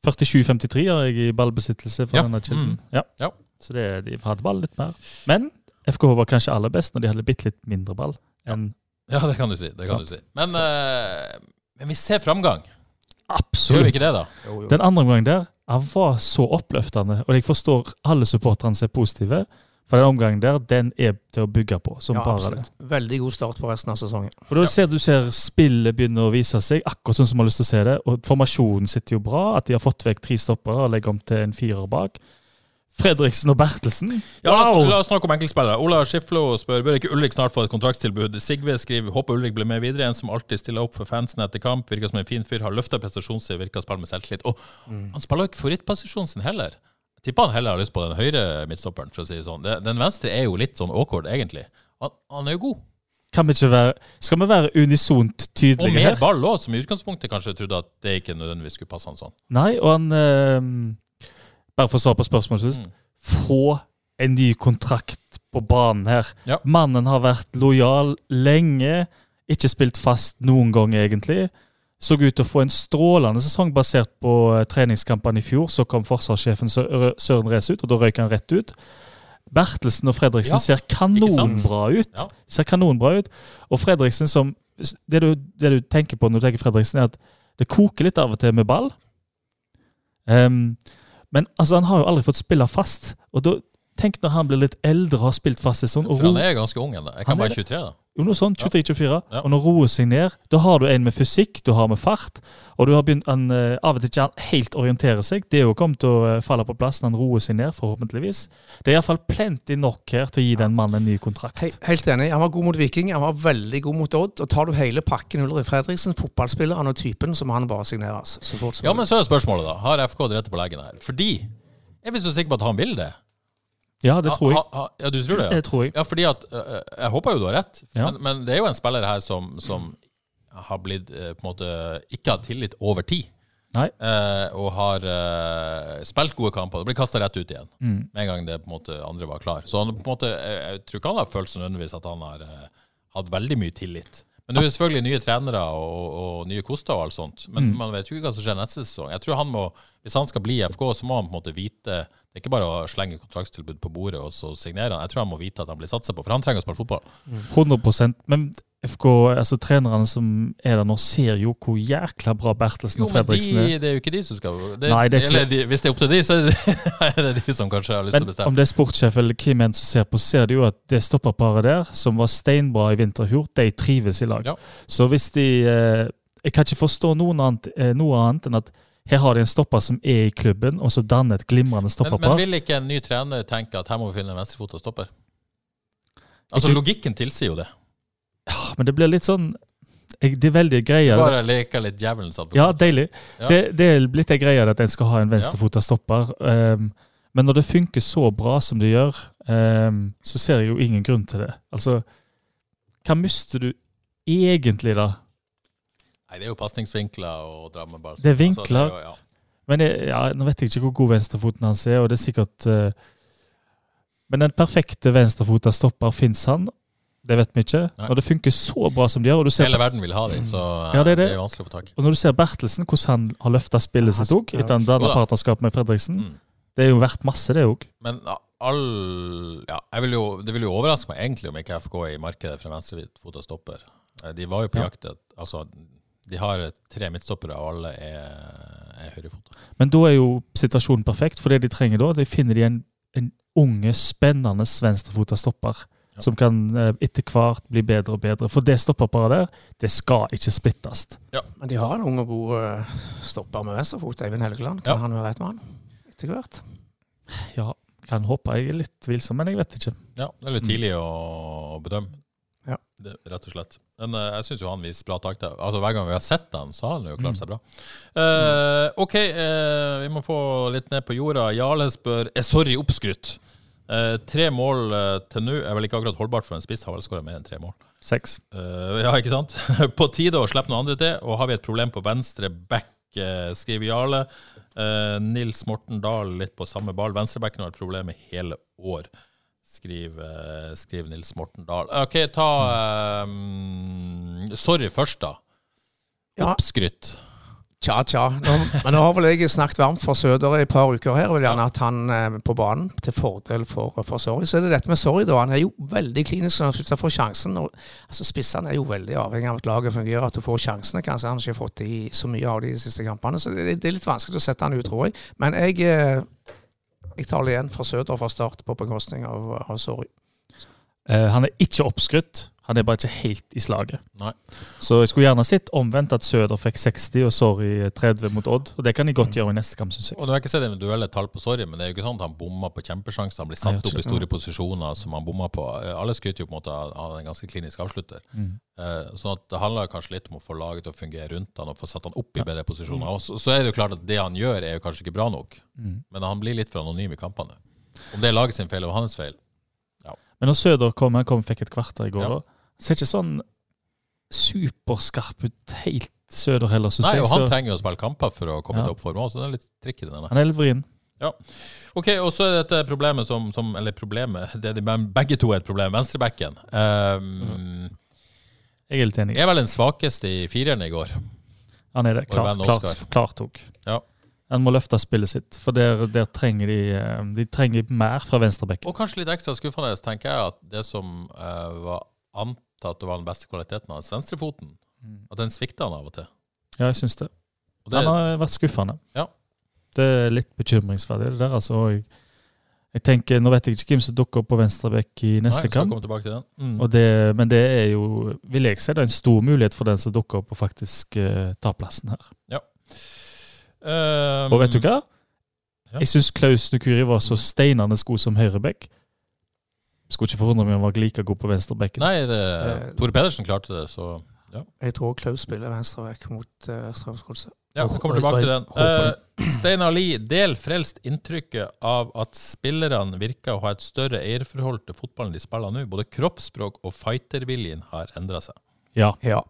47-53 har jeg i ballbesittelse for Ja. denne kilden. Mm. Ja. Ja. Så det, de hadde ball litt mer. Men FKH var kanskje aller best når de hadde bitte litt mindre ball. enn Ja, det kan du si. det kan du si. Men, uh, men vi ser framgang. Absolutt. Gjør vi ikke det, da? Den andre omgangen der han var så oppløftende, og jeg forstår alle supporterne som er positive. For den omgangen der, den er til å bygge på, som Ja, bare det. absolutt. Veldig god start på resten av sesongen. Og da ser du ser spillet begynne å vise seg, akkurat sånn som man har lyst til å se det. Og formasjonen sitter jo bra, at de har fått vekk tre stoppere og legger om til en firer bak. Fredriksen og Bertelsen. Ja, la, oss, la oss snakke om enkeltspillere. Ola Skiflo spør bør ikke Ulrik snart få et kontraktstilbud. Sigve skriver håper Ulrik blir med videre. En som alltid stiller opp for fansen etter kamp. Virker som en fin fyr. Har løfta prestasjonssida, virker å spille med selvtillit. Og han spiller jo ikke favorittposisjonen sin heller. Tipper han heller har lyst på den høyre midtstopperen, for å si det sånn. Den venstre er jo litt sånn awkward, egentlig. Han, han er jo god. Kan vi ikke være, skal vi være unisont Og tydelige mer her? ball òg, som i utgangspunktet kanskje trodde at det ikke nødvendigvis skulle passe han sånn. Nei, og han eh, Bare for å svare på spørsmålet først. Mm. Få en ny kontrakt på banen her. Ja. Mannen har vært lojal lenge. Ikke spilt fast noen gang, egentlig. Så ut til å få en strålende sesong basert på eh, treningskampene i fjor. Så kom forsvarssjefen Søren Rees ut, og da røyk han rett ut. Bertelsen og Fredriksen Ja, ser kanonbra ut. Ja. Ser kanonbra ut. Og Fredriksen som det du, det du tenker på når du tenker Fredriksen, er at det koker litt av og til med ball. Um, men altså, han har jo aldri fått spille fast. Og da, tenk når han blir litt eldre og har spilt fast en sånn For han er ganske ung ennå. Jeg kan være 23, da. Jo, noe sånt. 23-24. Ja. Og når roer seg ned, da har du en med fysikk, du har med fart, og du har begynt han, eh, av og til ikke han helt orienterer seg. Det er jo kommet til å eh, falle på plass når han roer seg ned, forhåpentligvis. Det er iallfall plenty nok her til å gi den mannen en ny kontrakt. He helt enig. Han var god mot Viking, han var veldig god mot Odd. Og tar du hele pakken Ulrik Fredriksen, fotballspilleren og typen, så må han bare signeres. Så fort som Ja, men så er spørsmålet, da. Har FK drept på leggen her? Fordi er vi så sikker på at han vil det? Ja, det tror jeg. Ha, ha, ja, du tror det? Ja, Det tror jeg. ja fordi at Jeg håper jo du har rett, Ja. men, men det er jo en spiller her som, som har blitt på en måte ikke har tillit over tid. Nei. Eh, og har eh, spilt gode kamper. Det blir kasta rett ut igjen Mm. med en gang det på en måte andre var klar. Så han, på en måte, jeg, jeg tror ikke han har følt nødvendigvis at han har eh, hatt veldig mye tillit. Men det er jo selvfølgelig nye trenere og, og nye koster og alt sånt. Men Mm. man vet jo ikke hva som skjer neste sesong. Jeg tror han må, Hvis han skal bli i FK, så må han på en måte vite Det er ikke bare å slenge kontraktstilbud på bordet og så signere han. Jeg tror han må vite at han blir satsa på, for han trenger å spille fotball. 100 Men FK, altså trenerne som er der nå, ser jo hvor jækla bra Bertelsen Jo, og men er. de, er. det er jo ikke de som skal det, Nei, det er ikke- eller de, Hvis det er opp til de, så er det, de som kanskje har lyst til å Men bestemme. om det er sportssjef eller hvem enn som ser på, ser de jo at det stopperparet der, som var steinbra i vinter og de trives i lag. Ja. Så hvis de eh, Jeg kan ikke forstå noen annet, eh, noe annet enn at her har de en stopper som er i klubben, og så danner et glimrende stopperpar. men vil ikke en ny trener tenke at her må vi finne en venstrefota stopper? Altså Ikke- Logikken tilsier jo det. Men det blir litt sånn jeg, Det er veldig greie. Bare leke litt djevelens advokat. Ja, deilig. Ja. Det, det er blitt ei greie at en skal ha en venstrefota stopper. Um, men når det funker så bra som det gjør, um, så ser jeg jo ingen grunn til det. Altså, hva mister du egentlig, da? Nei, det er jo pasningsvinkler og dra med ball. Det er Altså, vinkler. jo- ja. Men jeg, ja, Nå vet jeg ikke hvor god venstrefoten hans er, og det er sikkert uh, Men den perfekte venstrefota stopper, fins han? Det vet vi ikke. Nei. Når det funker så bra som de gjør, og du ser Hele verden vil ha dem, så Ja, det er det. er vanskelig å få tak i. Og når du ser Bertelsen, hvordan han har løfta spillet sitt òg, etter en partnerskap med Fredriksen, Mm. det er jo verdt masse, det òg. Men all ja, jeg vil jo, Det vil jo overraske meg egentlig om ikke FK er i markedet for en venstrefota stopper. Eh, De var jo på jakt ja. altså, De har tre midtstoppere, og alle er, er høyrefota. Men da er jo situasjonen perfekt, for det de trenger da, de finner de en, en unge, spennende venstrefota stopper. Ja. Som kan eh, etter hvert bli bedre og bedre. For det stopperparet der, det skal ikke splittes. Men de har en ung og god eh, stopper med venstrefot, Eivind Helgeland. Kan Ja. han være rett mann etter hvert? Ja, kan håpe. Jeg er litt tvilsom, men jeg vet ikke. Ja, det er litt tidlig å, å bedømme. Ja. Det, rett og slett. Men uh, jeg syns jo han viser bra takter. Altså, hver gang vi har sett han, så har han jo klart seg bra. Uh, OK, uh, vi må få litt ned på jorda. Jarle spør er Sorry, oppskrytt. Eh, tre mål uh, til nå er vel ikke akkurat holdbart for en spiss. Har vel skåret mer enn tre mål. Seks. Uh, ja, ikke sant? på tide å slippe noen andre til. Og har vi et problem på venstre back, skriver Jarle. Nils Morten Dahl litt på samme ball. Venstrebacken har et problem i hele år, skriver, skriver Nils Morten Dahl. OK, ta eh, Sorry først, da. Ja. Tja, tja. Nå, men nå har vel jeg snakket varmt for Søder i et par uker her. og vil gjerne at han eh, på banen til fordel for, for Sorry. Så er det dette med Sorry, da. Han er jo veldig klinisk når han får sjansen. Og, altså Spissene er jo veldig avhengig av at laget fungerer, at du får sjansene. Kanskje han ikke har fått i så mye av de siste kampene. Så det, det er litt vanskelig å sette han ut, tror jeg. Men jeg, eh, jeg tar det igjen fra Søder fra start på bekostning av, av Sorry. Uh, han er ikke oppskrytt, Han er bare ikke helt i slaget. Nei. Så jeg skulle gjerne sett omvendt at Søder fikk 60 og Sorry 30 mot Odd. Og det kan de godt gjøre i neste kamp, syns jeg. Og nå har jeg ikke sett individuelle tall på Sorry, men det er jo ikke sånn at han bomma på kjempesjanser. Han blir Nei, satt opp i store posisjoner som han bomma på. Alle skryter jo på en måte av en ganske klinisk avslutter. Mm. Sånn at det handler kanskje litt om å få laget til å fungere rundt han og få satt han opp i bedre posisjoner. Og så, så er det jo klart at det han gjør, er jo kanskje ikke bra nok. Mm. Men han blir litt for anonym i kampene. Om det er laget sin feil eller hans feil. Men når Søder kom, han kom fikk et kvarter i går, Ja. Ser ikke sånn superskarp ut helt Søder heller, syns Nei, jeg. og han så- trenger jo å spille kamper for å komme Ja. til oppform òg, så det er litt tricky. denne. Han er litt vrien. Ok, og så er dette problemet som, som Eller problemet, det er de, begge to er et problem. Venstrebacken. Um, Jeg er litt enig. er vel den svakeste i fireren i går. Han er det. Klart, klart, klart tok. Ja. Han må løfte spillet sitt, for der, der trenger de eh, De trenger mer fra venstrebekken. Og kanskje litt ekstra skuffende, tenker jeg, at det som uh, var antatt å være den beste kvaliteten hans venstrefoten, at den svikta han av og til. Ja, jeg syns det. Det Han har vært skuffende. Ja. Det er litt bekymringsverdig, det der. altså. og Jeg, tenker, Nå vet jeg ikke hvem som dukker opp på venstrebekk i Nei, neste skal kamp. Mm. Det, men det er jo, vil jeg si, det er en stor mulighet for den som dukker opp og faktisk uh, tar plassen her. Um, Og vet du hva? Ja. Jeg syns Klaus Nukuri var så steinende god som høyrebekk. Skulle ikke forundre meg om han var like god på venstrebekken. Nei, det, Eh, Tore Pedersen klarte det, så ja. Jeg tror Klaus spiller venstrebekk mot uh, Strømsgodset. Ja, vi kommer tilbake til den. Uh, Steinar Lie, del frelst inntrykket av at spillerne virker å ha et større eierforhold til fotballen de spiller nå. Både kroppsspråk og fighterviljen har endra seg. Ja, Ja.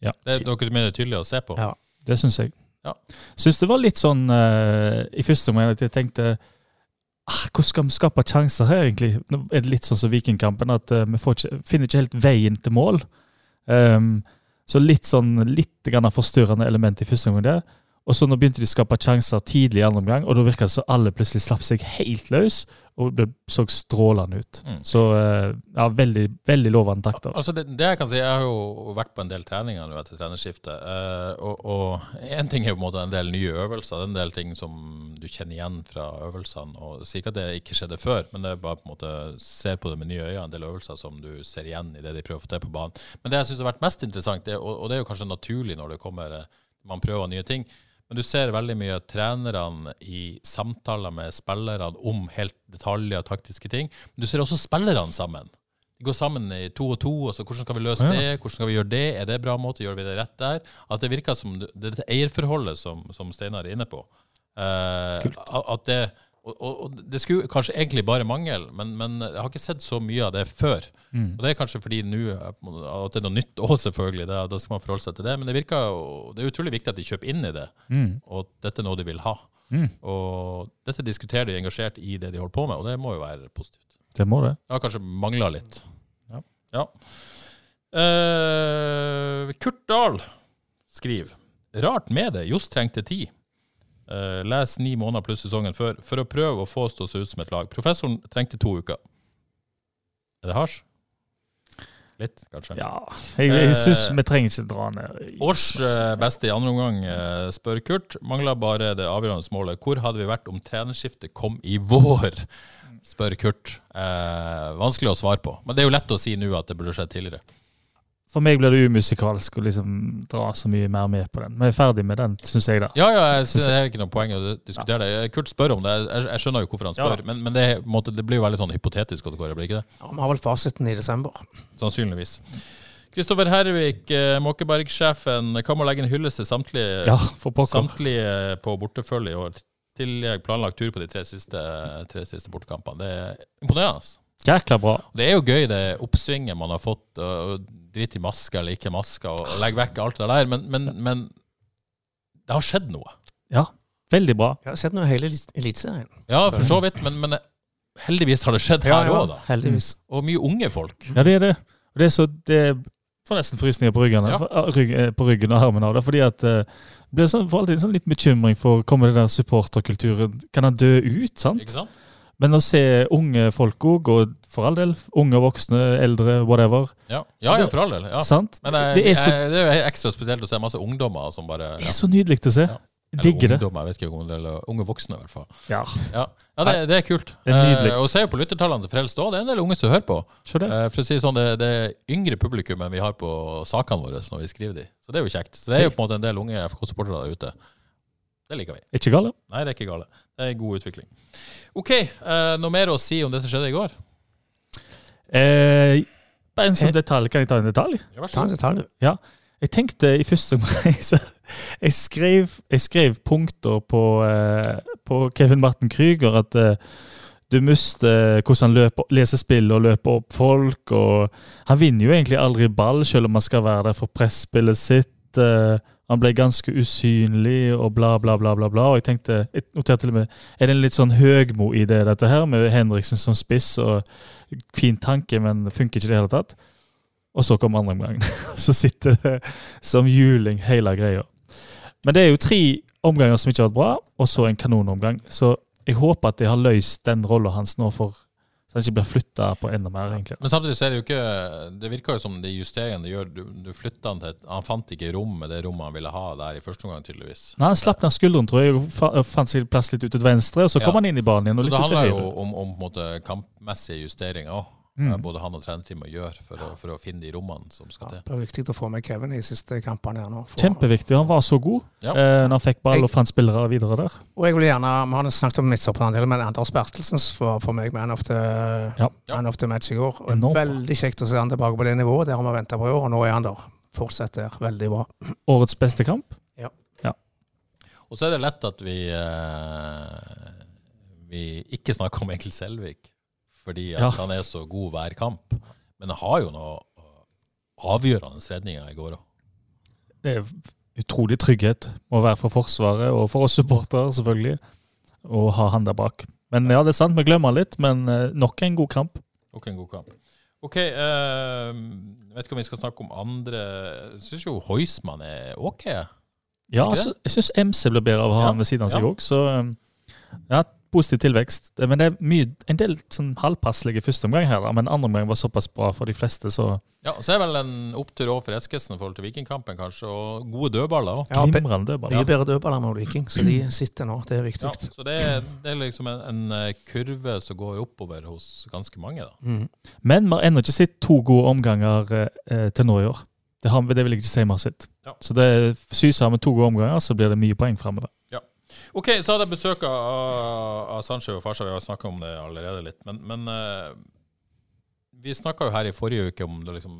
Ja. Det er noe mer tydelig å se på. Ja. det syns jeg. Ja. Syns det var litt sånn uh, i første omgang at jeg tenkte Hvordan skal vi skape sjanser her, egentlig? Nå er det litt sånn som Vikingkampen, at eh, vi ikke, finner ikke helt veien til mål. Um, så litt sånn litt forstyrrende element i første omgang der. Og så nå begynte de å skape sjanser tidlig i andre omgang, og da virka det som alle plutselig slapp seg helt løs, og det så strålende ut. Mm. Så eh, ja, veldig, veldig lovende takter. Altså det, det jeg kan si, jeg har jo vært på en del treninger nå etter trenerskiftet. eh, og, én en ting er jo på en måte en del nye øvelser. Er en del ting som du kjenner igjen fra øvelsene. og Sier ikke at det ikke skjedde før, men det er bare på en måte ser på det med nye øyne. En del øvelser som du ser igjen i det de prøver å få til på banen. Men det jeg syns har vært mest interessant, det, og, og det er jo kanskje naturlig når det kommer eh, man prøver nye ting, men du ser veldig mye trenerne i samtaler med spillerne om helt detaljer og taktiske ting. Men du ser også spillerne sammen. De går sammen i to og to. og så Hvordan skal vi løse Ja. det? Hvordan skal vi gjøre det? Er det en bra måte? Gjør vi det rett der? At det virker som det, det eierforholdet som, som Steinar er inne på. Uh, at det, og, og, og det skulle kanskje egentlig bare mangle, men, men jeg har ikke sett så mye av det før. Mm. Og Det er kanskje fordi nå måte- at det er noe nytt òg, selvfølgelig. Da, da skal man forholde seg til det. Men det virker jo, det er utrolig viktig at de kjøper inn i det, Mm. og at dette er noe de vil ha. Mm. Og dette diskuterer de engasjert i det de holder på med, og det må jo være positivt. Det må det. Det har kanskje mangla litt. Ja. Ja. Uh, Kurt Dahl skriver Rart med det, Johs trengte tid. Eh, les ni måneder pluss sesongen før for å prøve å få oss til å se ut som et lag. Professoren trengte to uker. Er det hasj? Litt, kanskje. Ja, jeg, jeg syns Eh, vi trenger ikke dra ned Års eh, beste i andre omgang, spør Kurt. Mangler bare det avgjørende målet. Hvor hadde vi vært om trenerskiftet kom i vår? Spør Kurt. Eh, vanskelig å svare på. Men det er jo lett å si nå at det burde skjedd tidligere. For meg blir det umusikalsk å liksom dra så mye mer med på den. Vi er ferdig med den, syns jeg, da. Ja, ja, jeg synes det er ikke noe poeng å diskutere det. Kurt spør om det. Jeg, jeg skjønner jo hvorfor han spør, Ja. men, men det, måte, det blir jo veldig sånn hypotetisk. at det går, blir ikke det? Ja, Vi har vel fasiten i desember. Sannsynligvis. Kristoffer Hervik, eh, Måkeberg-sjefen, kan man legge en hyllest til samtlige, Ja, samtlige på bortefølge i år. Tillegg planlagt tur på de tre siste, tre siste bortekampene. Det er imponerende. Jækla bra. Det er jo gøy, det oppsvinget man har fått. Og, og Drit i maske eller ikke maske, og, og legg vekk alt det der. Men, men, men det har skjedd noe. Ja, veldig bra. Jeg har sett noe i hele elit- Eliteserien. Ja, for så vidt, men, men heldigvis har det skjedd her òg, da. heldigvis. Og mye unge folk. Ja, det er det. Det er så det får nesten frysninger på ryggen, Ja. for- rygg, eh, på ryggen og armen av det. Fordi at eh, det blir sånn, for alltid en sånn litt bekymring for kommer det der supporterkulturen Kan han dø ut, sant? Ikke sant? Men å se unge folk òg, og for all del unge, voksne, eldre, whatever. Ja, ja, ja for all del. Ja. Sant? Men jeg, det, er så, jeg, det er ekstra spesielt å se masse ungdommer som bare det er så nydelig å se. Digger det. ungdom, jeg vet ikke om det eller unge voksne, i hvert fall. Ja, Ja, ja det, det er kult. Det er nydelig. Eh, og ser jo på lyttertallene til Frelst òg, det er en del unge som hører på. Eh, for å si det sånn, det, det er yngre publikum enn vi har på sakene våre når vi skriver de. Så det er jo kjekt. Så det er jo på en måte en del unge FK-supportere der ute. Det liker vi. Ikke gale? Nei, det er ikke gale. God utvikling. OK, eh, noe mer å si om det som skjedde i går? Eh, bare en sånn detalj. Kan jeg ta en detalj? Ja, Ta en detalj. Ja. Jeg tenkte i første omgang jeg, skrev, jeg skrev punkter på, eh, på Kevin Martin Krüger at eh, du mister hvordan han løper, leser spill og løper opp folk. og Han vinner jo egentlig aldri ball, selv om han skal være der for presspillet sitt. Han ble ganske usynlig og bla, bla, bla. bla, bla. Og jeg tenkte, jeg noterte til og med, er det en litt sånn høgmo i det, dette her, med Henriksen som spiss? og Fin tanke, men funker ikke i det hele tatt. Og så kom andre omgang. Så sitter det som juling hele greia. Men det er jo tre omganger som ikke har vært bra, og så en kanonomgang. Så jeg håper at de har løst den rolla hans nå, for så han ikke blir flytta på enda mer, egentlig. Men samtidig så er det jo ikke Det virker jo som de justeringene de gjør Du, du flytter han til et Han fant ikke rom med det rommet han ville ha der i første omgang, tydeligvis. Nei, Han slapp ned skulderen, tror jeg, og fant sin plass litt ut til venstre, og så kom Ja. han inn i banen igjen. og Så litt det ut til handler jo om, om på en måte kampmessige justeringer òg. Mm. Både han og trenerteamet gjør for å, for å finne de rommene som skal Ja, til. det er viktig å få med Kevin i siste kampene her nå. For- Kjempeviktig. Han var så god Ja. eh, når han fikk ball og fant spillere videre der. Og jeg vil gjerne, Vi har snakket om midtstopperen, men Anders Bertelsen for, for meg man of, the, Ja. man of the match i går. Og Enormt. Veldig kjekt å se han tilbake på det nivået. Der har vi venta på i år, og nå er han der. Fortsett der. Veldig bra. Årets beste kamp. Og så er det lett at vi eh, Vi ikke snakker om Egil Selvik fordi Ja. han er så god hver kamp. Men han har jo noe avgjørende redninger i går òg. Det er utrolig trygghet å være for Forsvaret, og for oss supportere, selvfølgelig, å ha han der bak. Men ja, det er sant, vi glemmer litt, men eh, nok en god kamp. Nok en god kamp. OK, eh, jeg vet ikke om vi skal snakke om andre Jeg syns jo Heusmann er OK. Ja, altså, jeg syns MC blir bedre av å ha Ja, han ved siden av seg ja. òg, så um, ja, positiv tilvekst. Men det er mye, en del sånn halvpasselige første omgang her, da, men andre omgang var såpass bra for de fleste, så Ja, Så er det vel en opptur òg for Eskesen i forhold til Vikingkampen, kanskje. Og gode dødballer òg. Ja, glimrende dødballer. Mye bedre dødballer enn Viking, så de sitter nå. Det er viktig. Ja, så det er, det er liksom en, en eh, kurve som går oppover hos ganske mange. da. Mm. Men vi har ennå ikke sett to gode omganger eh, til nå i år. Det, har, det vil jeg ikke si vi har sett. Ja. Så det syser med to gode omganger, så blir det mye poeng framover. Ok, så hadde jeg besøk av, av Sanchez og Farsa. Vi har snakka om det allerede litt. Men, men uh, vi snakka jo her i forrige uke om det liksom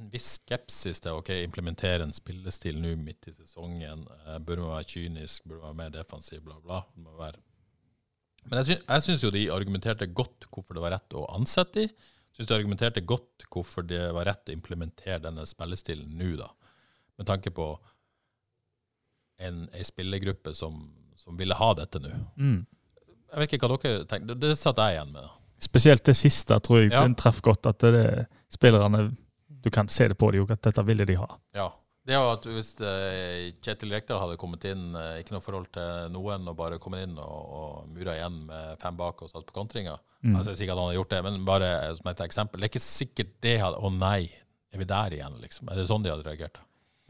en viss skepsis til å implementere en spillestil nå midt i sesongen. Uh, burde man være kynisk, burde man være mer defensiv, bla, bla. Må være. Men jeg sy syns jo de argumenterte godt hvorfor det var rett å ansette de. Syns de argumenterte godt hvorfor det var rett å implementere denne spillestilen nå, da. Med tanke på en, en spillergruppe som, som ville ha dette nå. Mm. Jeg vet ikke hva dere tenker. Det, det satt jeg igjen med. Spesielt det siste tror jeg Ja. den treffer godt. At det er spillerne Du kan se det på dem at dette ville de ha. Ja. Det er jo at Hvis eh, Kjetil Rekdal hadde kommet inn, eh, ikke noe forhold til noen, og bare kommet inn og, og mura igjen med fem bak og satt på kontringa Mm. altså, Jeg sier ikke at han hadde gjort det, men bare som et eksempel. Det er ikke sikkert det hadde Å nei, er vi der igjen, liksom? Er det sånn de hadde reagert?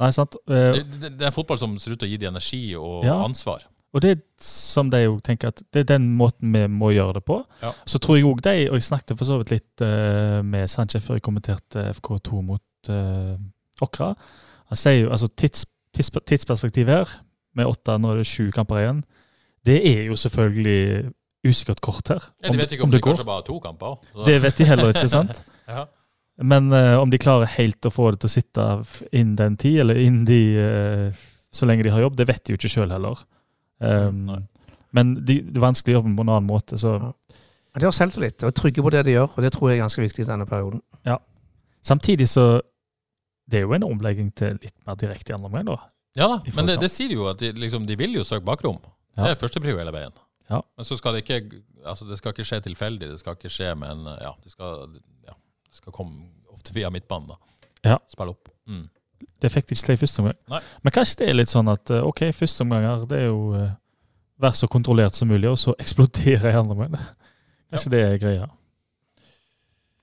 Nei, sant? Uh, Det, det, det er en fotball som ser ut til å gi de energi og Ja. ansvar. Og det som de jo tenker at det er den måten vi må gjøre det på. Ja. Så tror jeg òg de, og jeg snakket for så vidt litt uh, med Sanchez før jeg kommenterte FK2 mot uh, Åkra. Han sier jo altså tids, tids, tidsperspektivet her, med åtte, nå er det sju kamper igjen, det er jo selvfølgelig usikkert kort her. Ja, de vet ikke om, det de kanskje bare to kamper. så- Det vet de heller ikke, sant? ja. Men uh, om de klarer helt å få det til å sitte innen den tid, eller innen de uh, Så lenge de har jobb, det vet de jo ikke sjøl heller. Um, men de, det er vanskelig å gjøre på en annen måte. Så Ja. Men de har selvtillit og er trygge på det de gjør, og det tror jeg er ganske viktig i denne perioden. samtidig så Det er jo en omlegging til litt mer direkte i andre omgang, da. Ja da, men det, det sier jo at de, liksom, de vil jo søke bakrom. Ja. Det er førsteprio hele veien. Ja. Men så skal det ikke altså det skal ikke skje tilfeldig. Det skal ikke skje med en Ja, det skal, ja, det skal komme ofte via midtbanen, da. Ja. Spille opp. Mm. Det fikk de ikke til i første omgang. Nei. Men kanskje det er litt sånn at eh, OK, første omganger det er jo uh, vær så kontrollert som mulig, og så eksplodere i andre omgang. Kanskje det er greia.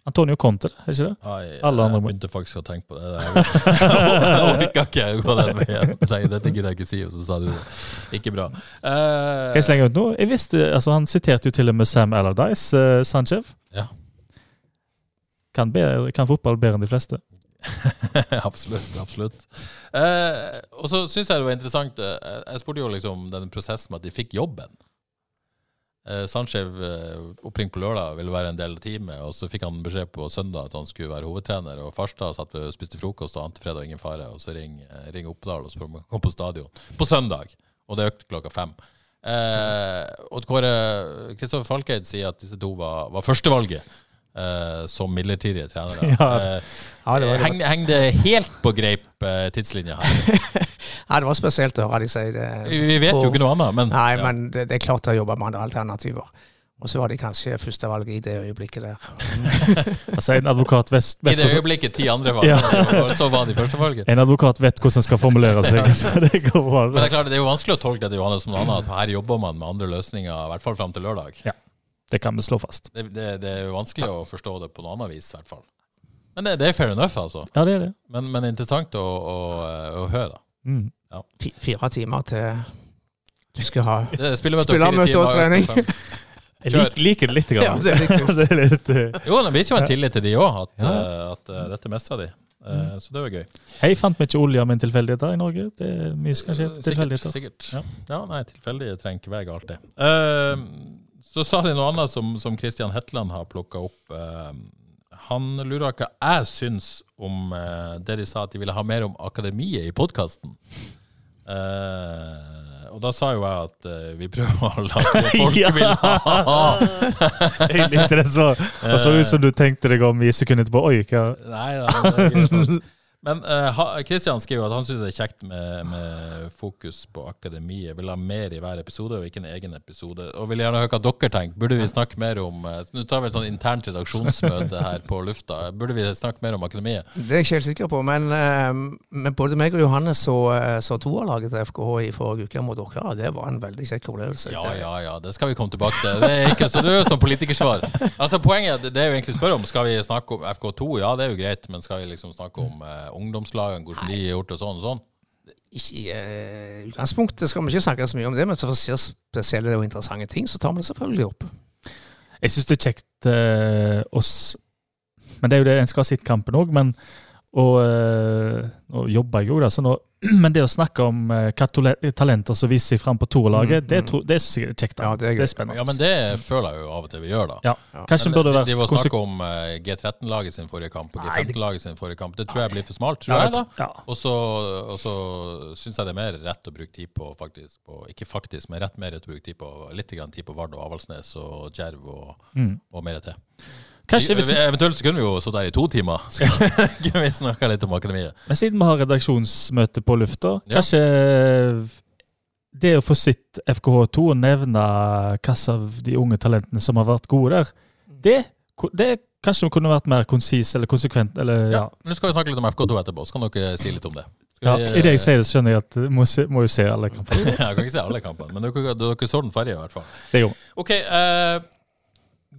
Antonio Conte, er ikke det? Ai, Alle andre jeg begynte faktisk å tenke på det. Jeg orka ikke å gå den veien. Dette gidder jeg ikke si, og så sa du det. Ikke bra. Uh, Kan jeg slenge ut noe? Jeg visste, altså Han siterte jo til og med Sam Allardyce, uh, Sanchez. Ja. Kan, kan fotball bedre enn de fleste. absolutt. absolutt. Eh, og så syns jeg det var interessant eh, Jeg spurte jo liksom den prosessen med at de fikk jobben. Eh, Sanchez eh, oppringt på lørdag ville være en del av teamet, og så fikk han beskjed på søndag at han skulle være hovedtrener. Og Farstad satt ved og spiste frokost, og ante fred og ingen fare. Og så ring, eh, ring Oppdal og spør om han kom på stadion. På søndag! Og det økte klokka fem. Eh, og Kåre Kristoffer Falkeid sier at disse to var, var førstevalget eh, som midlertidige trenere. Ja. Eh, Ja, det var, det, Heng, heng det helt på greip uh, tidslinja her? ja, det var spesielt å høre de si det. Vi vet jo ikke noe annet, men Nei, ja. men det, det er klart de har jobba med andre alternativer. Og så var de kanskje førstevalget i det øyeblikket der. Altså En advokat vet, i det øyeblikket ti andre var Ja. og så var de førstevalget. en advokat vet hvordan han skal formulere seg. Så det går bra. Men det er klart, det er jo vanskelig å tolke det til Johannes som noe annet, at her jobber man med andre løsninger, i hvert fall fram til lørdag. Det kan vi slå fast. Det, det, det er jo vanskelig å forstå det på noe annet vis, i hvert fall. Men det, det er fair enough, altså. Ja, det er det. Men, men interessant å, å, å høre, da. Mm. Ja. Fire timer til du skal ha er Spillermøte og trening. Jeg lik, liker det litt. Ja, Grann. det er det er litt eh, Jo, det viser jo en tillit til de òg, at, Ja. eh, at eh, dette mestrer de. Mm. Så det var gøy. Hei, fant vi ikke olje med en tilfeldigheter i Norge? Det er mye som kan skje. Sikkert. Sikkert. Ja. Ja. nei, tilfeldige trenger ikke være galt, det. Eh, så sa de noe annet som, som Christian Hetland har plukka opp. Eh, han lurer hva jeg syns om eh, det de sa at de ville ha mer om akademiet i podkasten. og da sa jo jeg at uh, vi prøver å lage det folk Ja. vil ha. Egentlig likte det så. Så ut som du tenkte deg om i sekundet etterpå. Oi, hva Nei, nei, men Kristian eh, Christian skriver at han syns det er kjekt med, med fokus på akademiet. Vil ha mer i hver episode, og ikke en egen episode. Og vil gjerne høre hva dere tenker. Burde vi snakke mer om uh, Nå tar vi et sånn internt redaksjonsmøte her på lufta. Burde vi snakke mer om akademiet? Det er jeg ikke helt sikker på, men, uh, men både meg og Johannes så, så toerlaget til FKH i forrige uke mot dere, og det var en veldig kjekk opplevelse. Ja, ja, ja, det skal vi komme tilbake til. Det er ikke, så du er sånn politikersvar. Altså Poenget det er jo egentlig å spørre om Skal vi snakke om FK2, ja det er jo greit, men skal vi liksom snakke om ungdomslagene, hvordan de har gjort det sånn og sånn? Ikke i eh, utgangspunktet skal vi ikke snakke så mye om det, men så for å se spesielle og interessante ting, så tar vi det selvfølgelig opp. Jeg syns det er kjekt eh, oss Men det er jo det en skal ha sitt kampen òg, men og, eh, nå jobber jeg jo, da, så nå, men det å snakke om eh, hva talenter som viser seg fram på toerlaget, Mm, det, mm. det er sikkert er kjekt. da. Ja, det er det er spennende. Ja, men det føler jeg jo av og til vi gjør, da. Ja. Kanskje Men burde de, vært de var snakke om eh, G13-laget sin forrige kamp og G15-laget sin forrige kamp. Det tror jeg blir for smalt, tror Ja, jeg. da. Ja. Og så, og så syns jeg det er mer rett å bruke tid på faktisk på, Ikke faktisk, men rett mer rett å bruke tid på litt grann tid på Vard og Avaldsnes og Djerv og, Mm. og mer til. Kanskje hvis, Vi- Eventuelt så kunne vi jo sittet der i to timer. Så kunne vi snakka litt om akademiet. Men siden vi har redaksjonsmøte på lufta, kanskje det å få sitt FKH2 og nevne hvilke av de unge talentene som har vært gode der, det, det kanskje kunne vært mer konsis eller konsekvent. Eller, ja. Ja. Nå skal vi snakke litt om FK2 etterpå, så kan dere si litt om det. Ja, vi- I det jeg sier det, skjønner jeg at du må, se, må jo se alle kampene. jeg kan ikke se alle kampene, men dere, dere så den forrige, i hvert fall. Det gjorde. OK. Eh,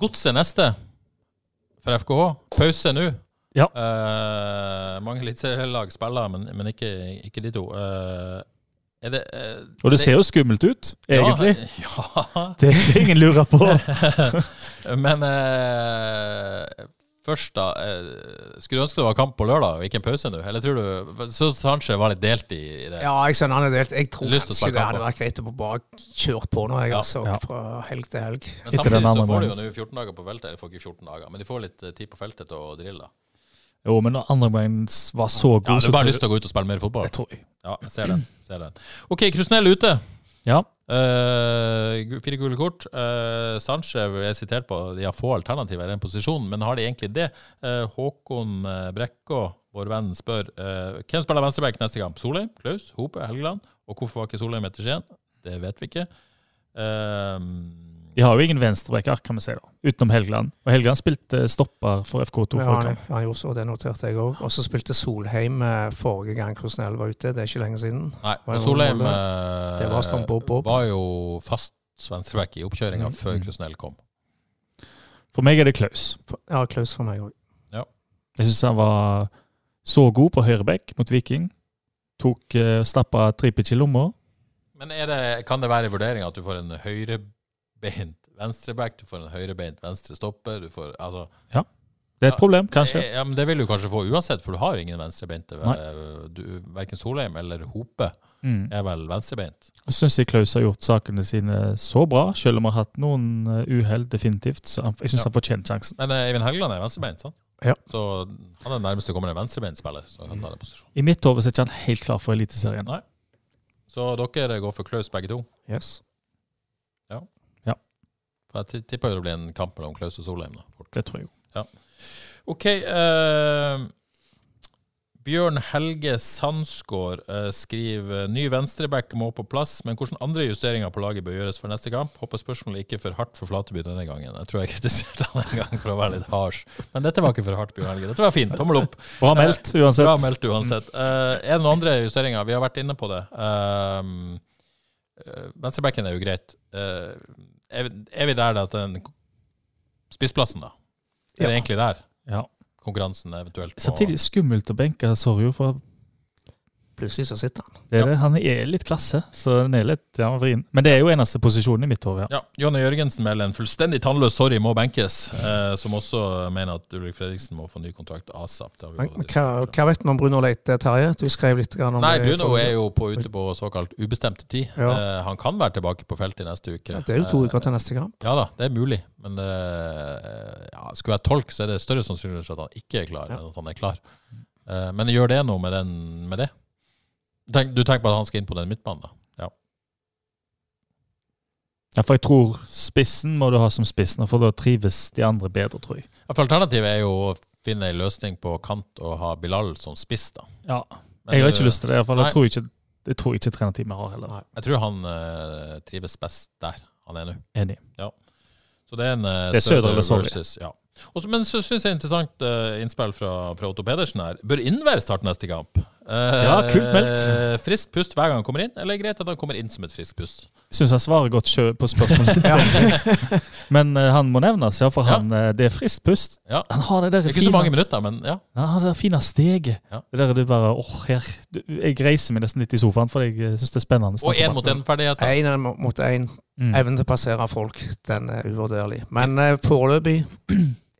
Godset neste for FKH. Pause nå. Ja. Uh, mange eliteserielag spiller, men, men ikke, ikke de to. Uh, er det uh, Og det ser jo skummelt ut, egentlig. Ja. ja. Det skal ingen lure på. men først, da. Eh, skulle du ønske det var kamp på lørdag og ikke en pause nå? Eller tror du Så Sanchez var litt delt i, det? Ja, jeg skjønner han er delt. Jeg tror Lyst kanskje det hadde vært greit å bare kjørt på nå, jeg, Ja. altså, Ja. fra helg til helg. Men samtidig så får de jo nå 14 dager på feltet. Eller får ikke 14 dager, men de får litt eh, tid på feltet til å drille. Jo, men når andre gangen var så god, Ja, du så har bare lyst til å gå ut og spille mer fotball. jeg, tror jeg. Ja, jeg ser den. Ser den. OK, Krusnell ute. Ja. Uh, fire gule kort. Uh, Sanchez er sitert på de har få alternativer i den posisjonen, men har de egentlig det? Uh, Håkon Brekkå, vår venn, spør uh, hvem spiller venstreback neste kamp. Solheim, Klaus, Hope, Helgeland? Og hvorfor var ikke Solheim etter Skien? Det vet vi ikke. Eh, De har jo ingen venstrebacker, kan vi si, da, utenom Helgeland. Og Helgeland spilte stopper for FK2 Ja, forrige han, kamp. han gjorde så, det noterte jeg òg. Og så spilte Solheim eh, forrige gang Krusnell var ute. Det er ikke lenge siden. nei, men Solheim eh, Det var Bob Bob. var jo fast venstreback i oppkjøringa Mm, før mm. Krusnell kom. For meg er det Klaus. Ja, Klaus for meg òg. Jeg syns han var så god på høyrebekk mot Viking. Tok uh, Stappa Tripic i lomma. Men er det, kan det være i vurderinga at du får en høyrebeint venstreback, du får en høyrebeint venstre stopper? Du får, altså, ja. Det er et problem, kanskje. Ja, men Det vil du kanskje få uansett, for du har ingen venstrebeinte. Du, verken Solheim eller Hope Mm. er vel venstrebeint. Jeg syns Klaus har gjort sakene sine så bra, selv om han har hatt noen uh, uhell, definitivt. Så jeg syns Ja. han fortjener sjansen. Men eh, Eivind Helgeland er venstrebeint, sant? Ja. Så han er venstrebeinspiller. Så han kan ta den posisjonen. I mitt hode er ikke han helt klar for Eliteserien. Nei. Så dere går for Klaus begge to? Yes. For Jeg tipper det blir en kamp mellom Klaus og Solheim. da. Det tror jeg jo. OK. eh, Bjørn Helge Sandsgaard eh, skriver ny venstreback må på plass, men hvilke andre justeringer på laget bør gjøres for neste kamp? Håper spørsmålet ikke for hardt for Flateby denne gangen. Jeg tror jeg kritiserte han en gang for å være litt harsh, men dette var ikke for hardt, Bjørn Helge. Dette var fint. Tommel opp. Bra meldt, uansett. Bra meldt uansett. Eh, er det noen andre justeringer? Vi har vært inne på det. Um, uh, Venstrebacken er jo greit. Er, vi- er der at den spissplassen, da? Er det egentlig der Ja. konkurransen eventuelt på Samtidig skummelt å benke Sorjo, for Plutselig så sitter han. det er det. han er litt klasse. Så den er litt ja, vrien. Men det er jo eneste posisjonen i mitt hode. Ja. Ja, Jonny Jørgensen melder en fullstendig tannløs sorry må benkes, eh, som også mener at Ulrik Fredriksen må få ny kontrakt asap. Det har vi Men, men hva, hva vet vi om Bruno Leite, Terje? Du skrev litt grann om Nei, det. Bruno er jo på, ute på såkalt ubestemte tid. Ja. Eh, han kan være tilbake på feltet i neste uke. Ja, Det er jo to Eh, uker til neste kamp. Ja da, det er mulig. Men eh, ja, skulle jeg tolke, så er det større sannsynlighet for at han ikke er klar, Ja. enn at han er klar. Eh, men gjør det noe med, den, med det? Tenk, du tenker på at han skal inn på den midtbanen, da? Ja. Ja, for jeg tror spissen må du ha som spissen, for da trives de andre bedre, tror jeg. Ja, For alternativet er jo å finne en løsning på kant og ha Bilal som spiss, da. Ja. Men Jeg har ikke lyst til det, i hvert fall. Nei. Jeg tror ikke, jeg tror ikke trenerteamet har heller. Jeg tror han uh, trives best der han er nå. Enig. Ja. Så det er en uh, Det er Søder eller Sorry. ja. Også, Men så syns jeg interessant uh, innspill fra, fra Otto Pedersen her. Bør Innvær starte neste kamp? Eh, Ja, kult meldt. Frisk pust hver gang han kommer inn, eller er det greit at han kommer inn som et friskt pust? Syns han svarer godt på spørsmålet sitt. Men eh, han må nevnes, ja, for Ja. han, eh, det er friskt pust. Ja. Han har det der Ikke så mange minutter, men ja. han har det der fine steget. Ja. Det der du bare åh, her. Du, Jeg reiser meg nesten litt i sofaen, for jeg syns det er spennende. Og én mot én-ferdigheter. Én mot én. Mm. Evnen til å passere folk, den er uvurderlig. Men uh, foreløpig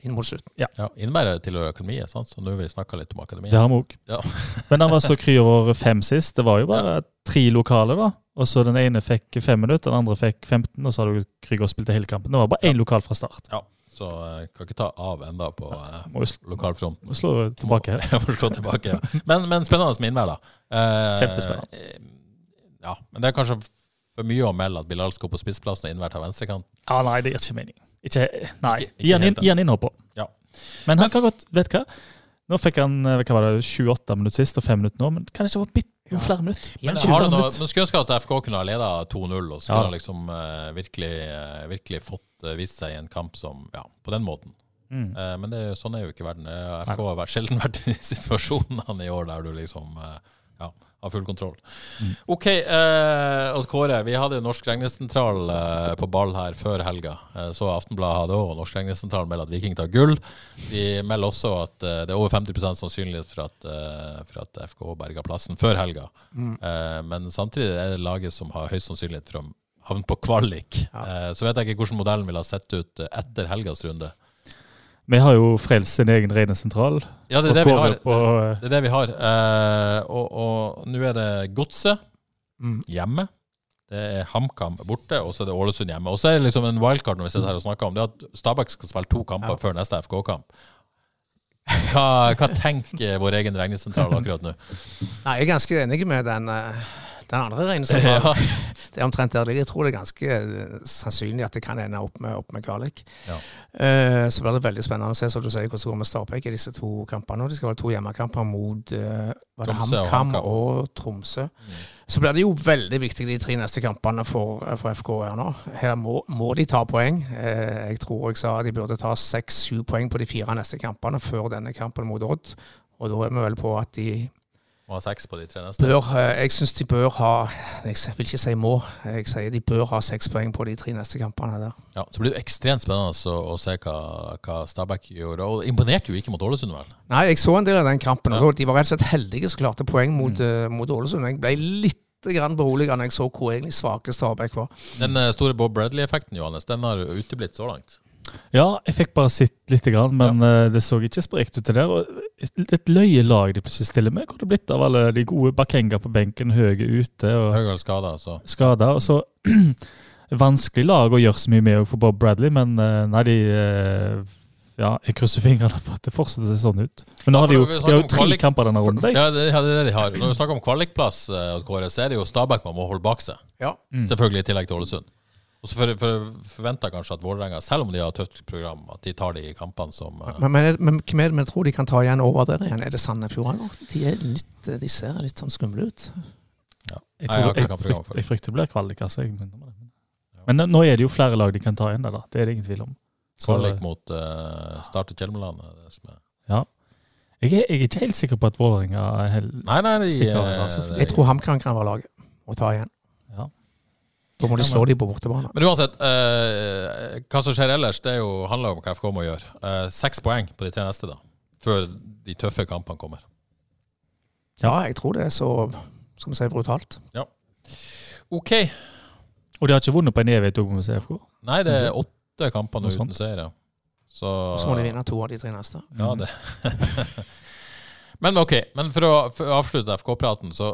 inn mot slutten. Ja, Innebærer tilhører akademiet, sant? så nå har vi snakka litt om akademiet. Det har vi òg. Ja. Men han var så kry over fem sist. Det var jo bare tre lokaler, da. Og så den ene fikk fem minutter, den andre fikk 15, og så hadde Krüger spilt hele kampen. Det var bare én lokal fra start. Ja, så jeg kan ikke ta av enda på Må sl- lokalfronten. må slå tilbake her. Jeg må slå tilbake, ja. Men, men spennende med innvær, da. Eh, Kjempespennende. eh, Ja, men det er kanskje for mye å melde at Bilal skal på spissplassen og innvær tar venstrekanten? Ja, nei, det gir ikke mening. Ikke, nei, Ikke- ikke gi han, han innhopp på. Ja. Men han kan godt Vet du hva? Nå fikk han eh, hva var det, 28 minutter sist og 5 minutter nå, men kan det ikke være bitt noen flere minutter? Men har du noe, minutter. skulle ønske at FK kunne ha leda 2-0 og skulle Ja. ha liksom uh, virkelig, uh, virkelig fått uh, vist seg i en kamp som Ja, på den måten. Mm. Uh, men det, sånn er jo ikke verden. FK har sjelden vært i situasjonene i år der du liksom ja, har full kontroll. Mm. OK, eh, Odd Kåre. Vi hadde jo Norsk regnesentral eh, på ball her før helga. Eh, så Aftenbladet hadde òg. Norsk regnesentral melder at Viking tar gull. De melder også at eh, det er over 50 sannsynlighet for at, eh, for at FK berga plassen før helga. Eh, men samtidig er det laget som har høyst sannsynlighet for å havne på kvalik. Eh, så vet jeg ikke hvordan modellen ville ha sett ut etter helgas runde. Vi har jo frelst sin egen regnesentral. Ja, det er det vi har. På, eh, Det er det vi har. Eh, og og nå er det Godset Mm. hjemme. Det er HamKam borte, og så er det Ålesund hjemme. Og så er det liksom en wildcard når vi sitter her og snakker om det at Stabæk skal spille to kamper Ja. før neste FK-kamp. Hva, hva tenker vår egen regnesentral akkurat nå? Nei, jeg er ganske enig med den, eh, den andre regnesentralen. Ja. Det er omtrent der det. Jeg tror det er ganske eh, sannsynlig at det kan ende opp med, opp med Garlic. Ja. Uh, så blir det veldig spennende å se som du sier, hvordan det går med Stabæk i disse to kampene. Det skal være to hjemmekamper mot uh, HamKam HamKam. og Tromsø. Mm. Så blir det jo veldig viktig de tre neste kampene for, for FK her nå. Her må, må de ta poeng. Uh, jeg tror jeg sa de burde ta seks-sju poeng på de fire neste kampene før denne kampen mot Odd. Og da er vi vel på at de Må ha seks på de tre neste. Bør, eh, jeg syns de bør ha Jeg vil ikke si må, jeg sier de bør ha seks poeng på de tre neste kampene der. Ja, Så blir det ekstremt spennende å, å se hva, hva Stabæk gjorde. Og imponerte jo ikke mot Ålesund, vel? Nei, jeg så en del av den kampen. Ja. og De var rett og slett heldige som klarte poeng mot, Mm. eh, mot Ålesund. Jeg ble litt grann når jeg så hvor egentlig svake Stabæk var. Den eh, store Bob Bradley-effekten, Johannes, den har uteblitt så langt. Ja, jeg fikk bare sett litt, grann, men eh, det så ikke sprekt ut det der. Og et, løye lag de plutselig stiller med. Hvor det blitt av alle de gode Bakenga på benken, Høge ute og Høygaard skada, så skada. Og så Vanskelig lag å gjøre så mye med for Bob Bradley, men eh, nei, de eh, Ja, jeg krysser fingrene for at det fortsetter å se sånn ut. Men nå Ja, har de jo, de har jo tre kvalik- kamper denne runden. Ja, det, ja, det er det de har. Når vi snakker om kvalikplass, så er det jo Stabæk man må holde bak seg. Ja. Mm. Selvfølgelig i tillegg til Ålesund. Og så for, for, forventer jeg kanskje at Vålerenga, selv om de har tøft program, at de tar de kampene som uh... Men, men, men hvem er det vi tror de kan ta igjen over der igjen? Er det Sandefjord eller? De, er litt, de ser litt sånn skumle ut. ja. Jeg, tror, jeg, jeg, frykt, jeg frykter det blir kvalik. Altså. Men nå- er det jo flere lag de kan ta igjen, der, da. Det er det ingen tvil om. Så- Kvalik mot uh, Start i Kjelmeland. det som Ja. Jeg er, jeg er ikke helt sikker på at Vålerenga er Stikker av, eh, altså. Jeg tror HamKam kan være laget å ta igjen. Ja. Da må de slå dem på bortebane. Men uansett, eh, hva som skjer ellers, det er jo, handler om hva FK må gjøre. Eh, Seks poeng på de tre neste, da. Før de tøffe kampene kommer. Ja, jeg tror det er så skal vi si brutalt. OK. Og de har ikke vunnet på en evighet òg, må vi si, FK. Nei, det er åtte kamper nå uten seier. ja. Så Og så må de vinne to av de tre neste. Ja, det. men ok, men for å, for å avslutte FK-praten, så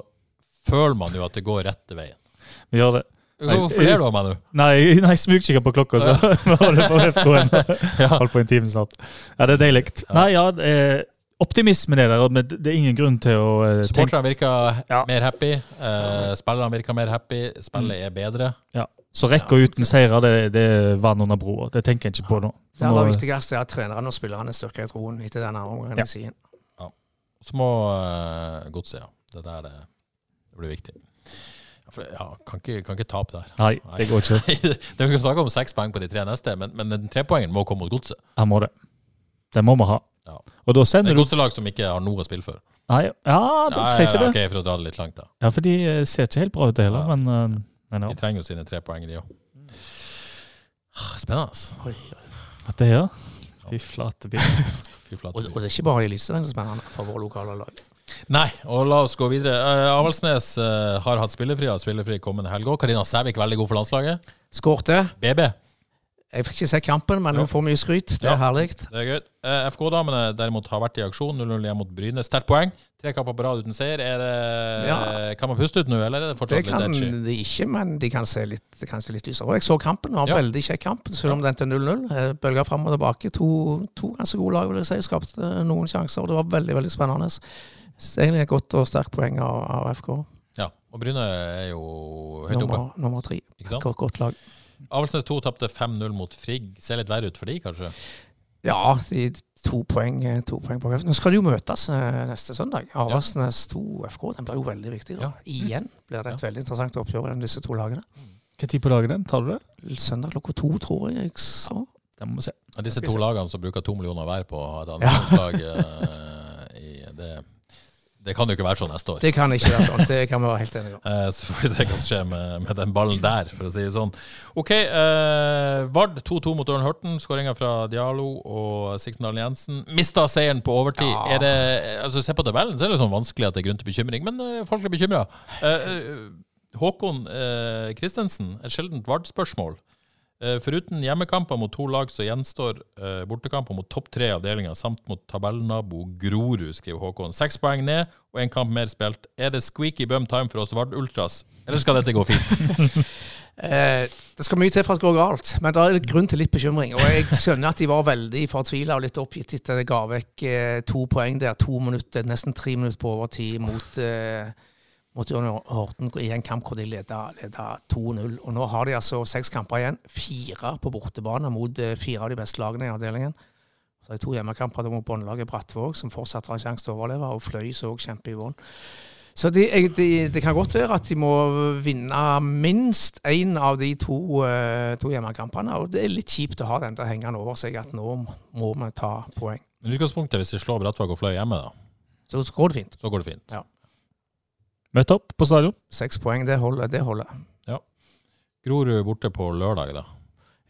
føler man jo at det går rette veien. Vi gjør det. Hvorfor ler du av meg nå? Nei, nei smugkikker på klokka, så holder på FK-en. Holdt på en time snart. Ja, det er deilig. Nei, ja, optimismen er der, men det er ingen grunn til å eh, tenke Supporterne virker Ja. mer happy. Eh, spillerne virker mer happy. Spillet er bedre. ja. Så rekka uten seire, det, det er vann under broa. Det tenker jeg ikke på nå. Det aller viktigste er at trenerne og spillerne styrker i troen etter denne omgangen. Ja. Ja. Så må uh, godset, ja. Det der det, det blir viktig. Ja, for, ja, kan, ikke, kan ikke tape der. Nei, det går ikke. det er jo snakk om seks poeng på de tre neste, men, men den trepoengeren må komme mot godset. Jeg må det. Det må vi ha. Ja. Og da Det sender er du godselag som ikke har noe å spille for. Nei, ja, de Ja, ser ikke det. ok, For å dra det litt langt, da. Ja, for de eh, ser ikke helt bra ut, det heller. Ja. Men, eh, men ja. De trenger jo sine tre poeng, de òg. Spennende. altså. Oi, oi. At det er Fy flate bil. Fy flate. Og, og det er ikke bare i Eliteserien som er spennende for våre lokale lag. Nei, og la oss gå videre. Uh, Avaldsnes eh, har hatt spillefri, har spillefri kommende helg òg. Karina Sævik veldig god for landslaget. Skårte. BB, Jeg fikk ikke se kampen, men hun får mye skryt. Det er Ja. herlig. det er gøy. Eh, FK-damene derimot har vært i aksjon. 0-0 hjemme mot Bryne. Sterkt poeng. Tre kamper på rad uten seier. Er det, Ja. Kan man puste ut nå, eller er det Det fortsatt kan litt edgy? de ikke, men de kan se litt, det kan se litt lysere. Og jeg så kampen. Det var en Ja. veldig kjekk kamp, selv om den til 0-0. Eh, Bølger fram og tilbake. To, to ganske gode lag, vil jeg si. Skapte noen sjanser. og Det var veldig veldig spennende. Så Egentlig et godt og sterkt poeng av, av FK. Ja. Og Bryne er jo høyt oppe. Nummer, tre. Godt, godt lag. Avaldsnes 2 tapte 5-0 mot Frigg. Ser litt verre ut for de, kanskje? Ja, de to poeng, eh, to poeng på Nå skal de jo møtes eh, neste søndag. Avaldsnes 2 FK. Den blir jo veldig viktig. da. Ja. Igjen blir det et veldig interessant oppgjør mellom disse to lagene. Hva tid på dagen den? Tar du det? Søndag klokka to, tror jeg. jeg så. Det må vi se. Ja, disse to se. lagene som bruker to millioner hver på å ha et annet lag, det, det kan jo ikke være sånn neste år. Det kan ikke være sånn. Det kan vi være helt enige om. Eh, Så får vi se hva som skjer med, med den ballen der, for å si det sånn. OK. Eh, Vard 2-2 mot Ørn Horten. Skåringa fra Dialo og Sixten Jensen. Mista seieren på overtid. Ja. Det, altså Se på tabellen, så er det sånn vanskelig at det er grunn til bekymring, men eh, folk er bekymra. Håkon eh, Christensen, et sjeldent Vard-spørsmål. Eh, Foruten hjemmekamper mot to lag, så gjenstår eh, bortekamper mot topp tre avdelinger, samt mot tabellnabo Grorud, skriver Håkon. Seks poeng ned og én kamp mer spilt. Er det squeaky bum time for oss Vard-ultras, eller skal dette gå fint? Eh, det skal mye til for at det går galt, men det er grunn til litt bekymring. Og jeg skjønner at de var veldig fortvila og litt oppgitt etter at de ga vekk eh, to poeng der. To minutter, nesten tre minutter på overtid mot, eh, mot Horten i en kamp hvor de leda, leda 2-0. Og nå har de altså seks kamper igjen. Fire på bortebane mot eh, fire av de beste lagene i avdelingen. Så det to hjemmekamper mot båndlaget Brattvåg, som fortsatt har sjanse til å overleve, og Fløy så også kjempe i våren. Så de, de, det kan godt være at de må vinne minst én av de to, eh, to hjemmekampene. Og det er litt kjipt å ha den der hengende over seg at nå må vi ta poeng. Men utgangspunktet, hvis de slår Brattvåg og Fløy hjemme, da, Så går det fint. så går det fint. Ja. Møt opp på stadion. Seks poeng, det holder. det holder. Ja. Grorud borte på lørdag, da.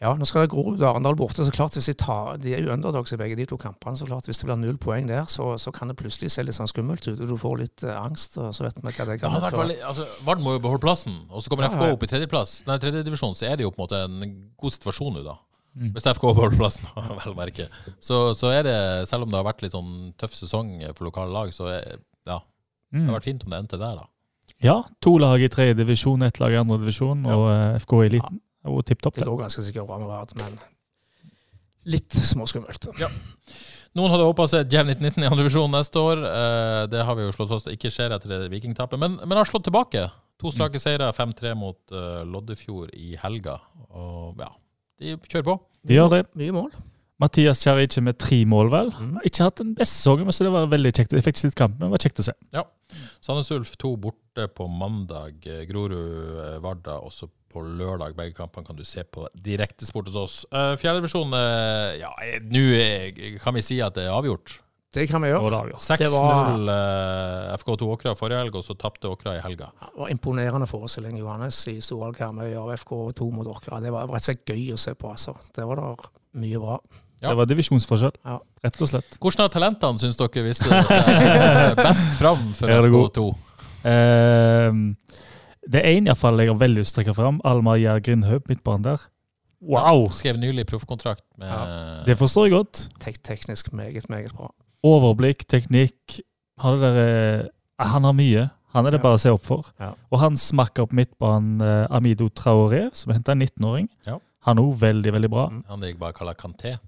Ja, nå skal det Grorud og Arendal borte. så klart hvis De tar, de er jo underdogs i begge de to kampene. så klart Hvis det blir null poeng der, så, så kan det plutselig se litt sånn skummelt ut. og Du får litt uh, angst, og så vet vi hva det kan Ja, medføre. veldig, altså, Vard må jo beholde plassen, og så kommer Ja, FK opp i tredjeplass. Nei, tredjedivisjon, så er det jo på en måte en god situasjon nå, da. Mm. Hvis FK beholder plassen, vel å merke. Så, så er det, selv om det har vært litt sånn tøff sesong for lokale lag, så er, ja, det Mm. har vært fint om det endte der, da. Ja, to lag i tredje divisjon, ett lag i andre divisjon, Ja. og eh, FK i eliten. Og tipp topp, Det det. går ganske sikkert bra med Vard, men litt småskummelt. Noen hadde håpa seg Jevn 1919 i andre divisjon neste år. Eh, det har vi jo slått fast ikke skjer etter det Vikingtapet, men, men har slått tilbake. To strake seire, 5-3 mot eh, Loddefjord i helga. Og ja, de kjører på. De gjør det. Mye mål. Mathias Kjarici med tre mål, vel. Mm. Ikke hatt den beste sesongen, men så det var veldig kjekt. Jeg fikk sitt kamp, men det var kjekt å se. Ja. Sandnes Ulf to borte på mandag. Eh, Grorud, eh, Varda også på lørdag. Begge kampene kan du se på direktesport hos oss. Uh, Fjerdedivisjon, ja, eh, nå eh, kan vi si at det er avgjort. Det kan vi gjøre. Og da, ja. 6-0 var... FK2 Åkra forrige helg, og så tapte Åkra i helga. Det var imponerende forestilling, Johannes, i Storhall Karmøy av FK2 mot Åkra. Det var rett og slett gøy å se på, altså. Det var der mye bra. Ja. Det var divisjonsforskjell, Ja. rett og slett. Hvordan har talentene, syns dere, viste seg eh, best fram for FK2? Uh, det er en iallfall jeg har veldig lyst til å trekke fram. Almar Gjær Grindhaug, midtbanen der. Wow! Skrev nylig proffkontrakt med Det forstår jeg godt. Tek teknisk meget, meget bra. Overblikk, teknikk. Har det der, eh, han har mye. Han er det Ja. bare å se opp for. Ja. Og han smakker på midtbanen eh, Amido Traoré, som henta en 19-åring. Ja. Han er òg veldig, veldig bra. Mm. han jeg bare kaller Kanté.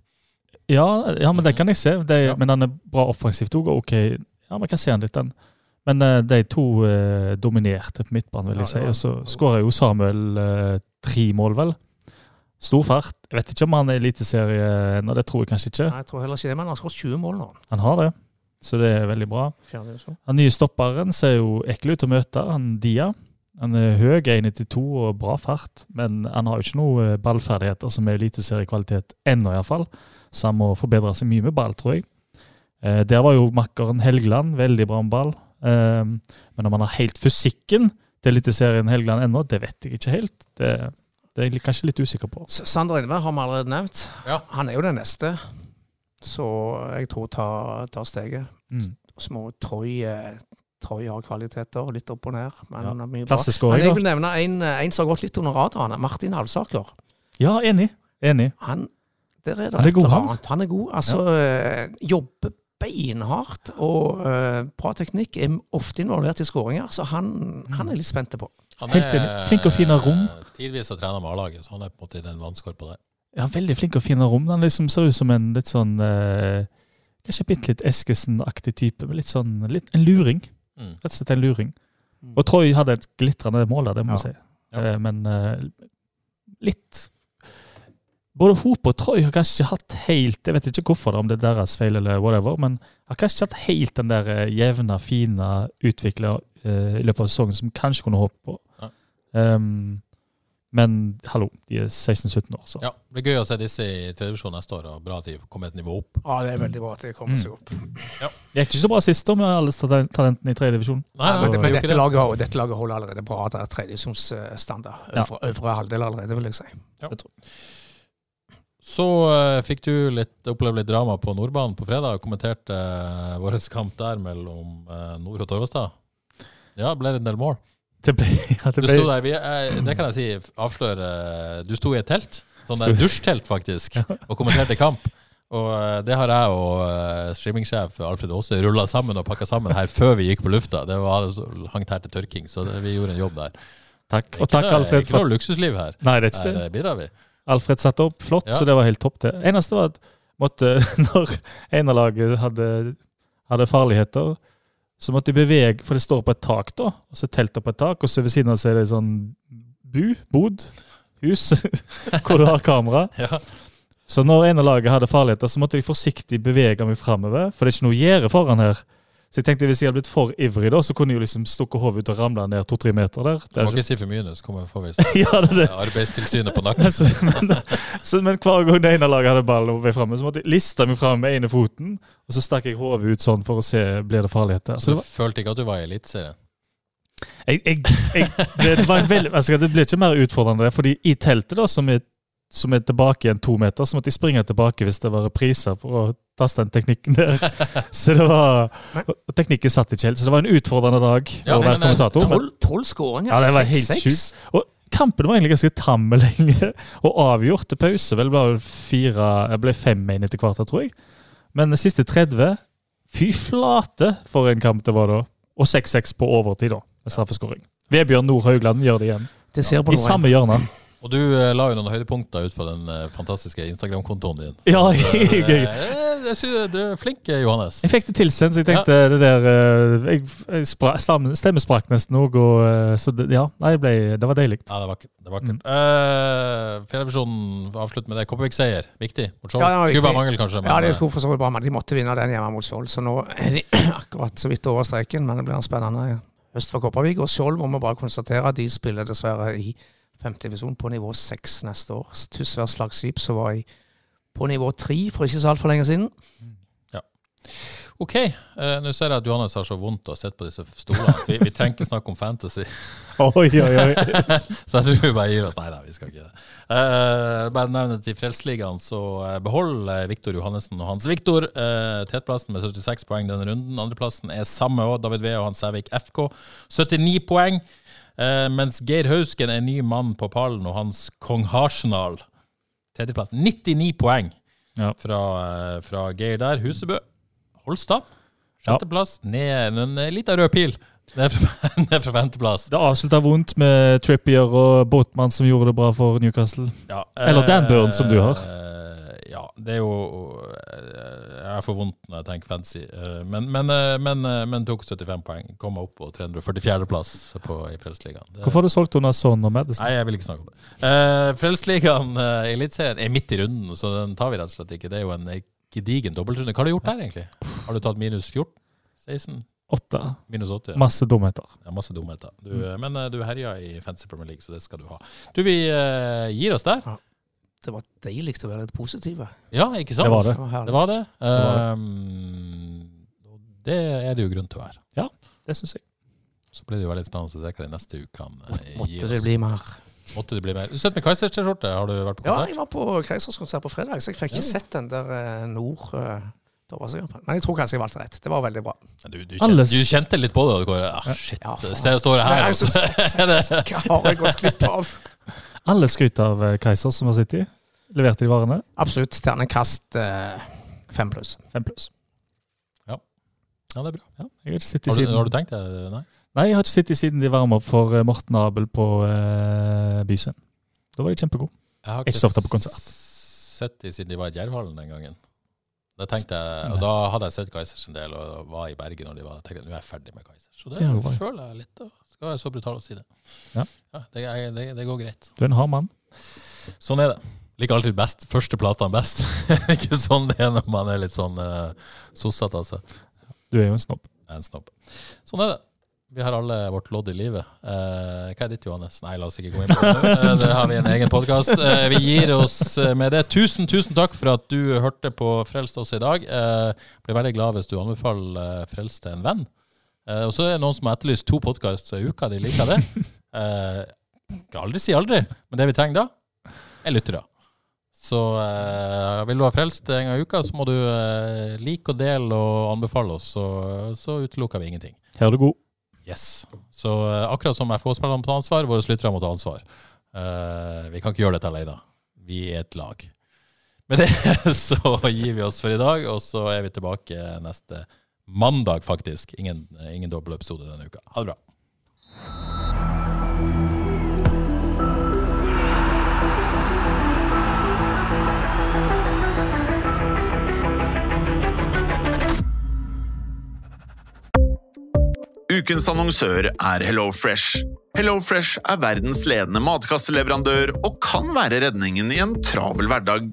Ja, ja, men det kan jeg se. De, Ja. Men han er bra offensivt òg. Ok, ja, man kan se han litt, den. Men uh, de to uh, dominerte på midtbanen, vil jeg si. Og så skåra jo Samuel uh, tre mål, vel. Stor fart. Jeg vet ikke om han er eliteserie ennå, det tror jeg kanskje ikke. Nei, jeg tror heller ikke det, men han har skåret 20 mål nå. Han har det, så det er veldig bra. Den nye stopperen ser jo ekkel ut å møte, han Dia. Han er høy, 1,92 og bra fart, men han har jo ikke noe eh, ballferdigheter som er eliteseriekvalitet ennå, iallfall. Så han må forbedre seg mye med ball, tror jeg. Eh, der var jo makkeren Helgeland veldig bra med ball. Eh, men om han har helt fysikken til eliteserien Helgeland ennå, det vet jeg ikke helt. Det, det er jeg kanskje litt usikker på. S- Sander Inneberg har vi allerede nevnt. Ja. Han er jo den neste, så jeg tror tar, tar steget. Mm. Små Troy, eh, Troy har kvaliteter, litt opp og ned, men Ja. han er mye bra. Men jeg vil nevne en, en som har gått litt under radaren. Martin Alsaker. Ja, enig. Enig. Han, der er det Han er god, han. annet. Han er god. Altså, ja. jobber beinhardt og uh, bra teknikk. Er ofte involvert i skåringer, så han, han er litt spent på. Han Helt flink og fin av rom. Tidvis å trene med A-laget, så han er på en måte i den vannskorpa der. Ja, veldig flink og fin av rom. Han liksom ser ut som en litt sånn uh, Kanskje bitte litt Eskesen-aktig type. men Litt sånn, litt, En luring. Mm. Rett og slett en luring. Og Troy hadde et glitrende mål der, det må Ja. jeg si. Ja. Uh, men eh, litt Både Hope og Troy har kanskje ikke hatt helt Jeg vet ikke hvorfor, det, om det er deres feil eller whatever, men har kanskje ikke hatt helt den der eh, jevne, fine utvikla i løpet av sesongen som kanskje kunne håpe på. Ja. Um, men hallo, de er 16-17 år, så Ja, Det blir gøy å se disse i tredjevisjon neste år, og bra at de kommer et nivå opp. Ja, det er veldig bra at det kommer Mm. seg opp. Det gikk ikke så bra sist da med alle talentene i tredje divisjon. Nei, så- men, det men dette, laget, dette laget holder allerede bra. Det er tredjedivisjonsstandard. Ja. Øvre, øvre halvdel allerede, vil jeg si. Så uh, fikk du litt, oppleve litt drama på Nordbanen på fredag, og kommenterte uh, vår kamp der mellom uh, Nord og Torvestad. Ja, det ble en del mål. Det ble, ja, det Du ble sto der, vi, uh, det kan jeg si, avsløre Du sto i et telt, sånn der dusjtelt faktisk, og kommenterte kamp. Og det har jeg og streamingsjef Alfred Aase rulla sammen og pakka sammen her før vi gikk på lufta. Det var det hangt her til tørking, så det, vi gjorde en jobb der. Takk. Og takk, noe- Alfred. Ikke noe luksusliv her. nei, det er ikke det. Her bidrar vi. Alfred satte opp flott, Ja. så det var helt topp. det. Eneste var at måtte, når en av laget hadde, hadde farligheter, så måtte de bevege For det står på et tak, da. og så teltet på et tak, og så ved siden av så er det sånn bu, bod, hus, hvor du har kamera. Ja. Så når en av laget hadde farligheter, så måtte de forsiktig bevege meg framover, for det er ikke noe gjerde foran her. Så jeg tenkte hvis jeg hadde blitt for ivrig, da, så kunne jeg jo liksom stukket hodet ut og ramla ned to-tre meter der. Du må ikke- si for mye nå, så kommer få ja, det det. Arbeidstilsynet på nakken. så, men, så, men hver gang det ene laget hadde ball og vei fremme, så måtte jeg liste meg fram med ene foten, og så stakk jeg hodet ut sånn for å se blir det farligheter. Så Så du det var, følte ikke at du var i Eliteserien? Jeg, jeg, jeg, det, var en veldig, altså, det ble ikke mer utfordrende, fordi i teltet, da, som er, som er tilbake igjen to meter, så måtte jeg springe tilbake hvis det var repriser for å taste den teknikken der. Så det var Teknikken satt ikke helt, så det var en utfordrende dag Ja, å være kommentator. men- Tolv skåringer. Ja, det var helt 6-6. Og kampen var egentlig ganske tam lenge, og avgjort til pause. Vel ble fire ble fem inn etter hvert, tror jeg. Men de siste 30 Fy flate for en kamp det var da. Og 6-6 på overtid, da, med straffeskåring. Vebjørn Nord Haugland gjør det igjen. Det ser på I samme hjørne. Og du eh, la jo noen høydepunkter ut fra den eh, fantastiske Instagram-kontoen din. Ja, gøy. jeg, jeg, eh, synes du er flink, eh, Johannes. jeg fikk det tilsendt, så jeg tenkte det der eh, jeg, jeg spra, stem- Stemmen sprakk nesten òg, og eh, så det, ja. Nei, det, ble, det var deilig. Ja, det er vakkert. Det er Mm. vakkert. Eh, Fjellrevisjonen, avslutt med det. Kopervik-seier, viktig. Mot Skjold. Ja, det Skulle bare mangle, kanskje. Ja, det eh, skulle for så vidt bare men de måtte vinne den hjemme mot Skjold. Så nå er de akkurat så vidt over streken, men det blir en spennende høst for Kopervik. Og Skjold må vi bare konstatere, de spiller dessverre i femte divisjon på nivå seks neste år. Tysvær Slagskip som var i, på nivå tre for ikke så altfor lenge siden. Ja. OK. Uh, Nå ser jeg at Johannes har så vondt å sitte på disse stolene. Vi, vi trenger ikke snakke om fantasy. Oi, oi, oi. Så jeg tror vi bare gir oss. Nei da, vi skal ikke det. Uh, bare nevne til Frelsesligaen, så beholder behold eh, Viktor Johannessen og Hans Viktor uh, tetplassen med 76 poeng denne runden. Andreplassen er samme òg, David V og Hans Sævik FK. 79 poeng. Eh, mens Geir Hausken er ny mann på pallen, og hans Kong Harsenal tredjeplass. 99 poeng Ja. fra, eh, fra Geir der. Husebø Holstad. Sjetteplass. Ned en liten rød pil. Ned fra, ned fra femteplass. Det avslutta vondt med Trippier og Botman, som gjorde det bra for Newcastle. Ja, Eller Dan Burn, som du har. eh, Ja, det er jo eh, Jeg får vondt når jeg tenker fancy. eh, Men, men, eh, men, eh, men tok 75 poeng. Kom meg opp på 344.-plass i Frelsesligaen. Hvorfor har du solgt unna Son og Madison? Nei, jeg vil ikke snakke om det. Uh, Frelsesligaen i Eliteserien er midt i runden, så den tar vi rett og slett ikke. Det er jo en gedigen dobbeltrunde. Hva har du gjort der, egentlig? Har du tatt minus 14? 16? 8. Minus 80? Ja. Masse dumheter. Ja, masse dumheter. Du, mm. Men du herja i Fancy Premier League, så det skal du ha. Du, vi gir oss der. Det var deilig å være litt positive. Ja, ikke sant? Det var det. Det var det. Det var det. Um, det er det jo grunn til å være. Ja, Det syns jeg. Så blir det jo veldig spennende å se hva de neste ukene gir oss. Måtte det bli mer. Måtte det bli mer. Du sitter med Keisers-T-skjorte. Har du vært på konsert? Ja, jeg var på Keisers konsert på fredag, så jeg fikk ikke sett den der eh, Nord uh, Men jeg tror kanskje jeg valgte rett. Det var veldig bra. Du, du, kjente, du kjente litt på det? og Kåre. Ah, shit, Ja, står det her. Er og så så er det- sex, Hva har jeg gått glipp av? Alle skryter av Kaisers som har sittet i. Leverte de varene. Absolutt. Ternekast eh, fem pluss. Fem pluss. Ja, det er bra. Ja, jeg har ikke sittet Har du, siden har du tenkt det? Nei? Nei, jeg har ikke sittet siden de varma opp for eh, Morten Abel på uh, Byscenen. Da var de kjempegode. Jeg har Ikke så ofte på konsert. sett de siden de var i Djervhallen den gangen. Da tenkte jeg, og da hadde jeg sett Kaizers en del, og var i Bergen når de var tenkte jeg, nå er jeg ferdig med Kaizers. Så det det jeg. føler jeg litt. da. Skal være så brutal å si det. Ja. det, er- det, det går greit. Du er en hard mann. Sånn er det. Liker alltid best. Første platene best. Ikke sånn det er når man er litt sånn uh, sossete, altså. Du er jo en snobb. Jeg er en snobb. Sånn er det. Vi har alle vårt lodd i livet. Eh, hva er ditt, Johannes? Nei, la oss ikke gå inn på det. Eh, det har vi en egen podkast. Eh, vi gir oss med det. Tusen, tusen takk for at du hørte på Frelst også i dag. Eh, blir veldig glad hvis du anbefaler eh, Frelst til en venn. Eh, og så er det noen som har etterlyst to podkaster i uka. De liker det. Uh, kan aldri si aldri, men det vi trenger da, er lyttere. Så uh, vil du ha frelst en gang i uka, så må du uh, like og dele og anbefale oss, så, så utelukker vi ingenting. Her er du god. Yes. Så uh, akkurat som FH-spillerne må ta ansvar, våre lyttere må ta ansvar. Eh, vi kan ikke gjøre dette alene. Vi er et lag. Med det så gir vi oss for i dag, og så er vi tilbake neste mandag, faktisk. Ingen, ingen dobbel episode denne uka. Ha det bra. Ukens annonsør er HelloFresh. HelloFresh er verdens ledende matkasseleverandør og kan være redningen i en travel hverdag.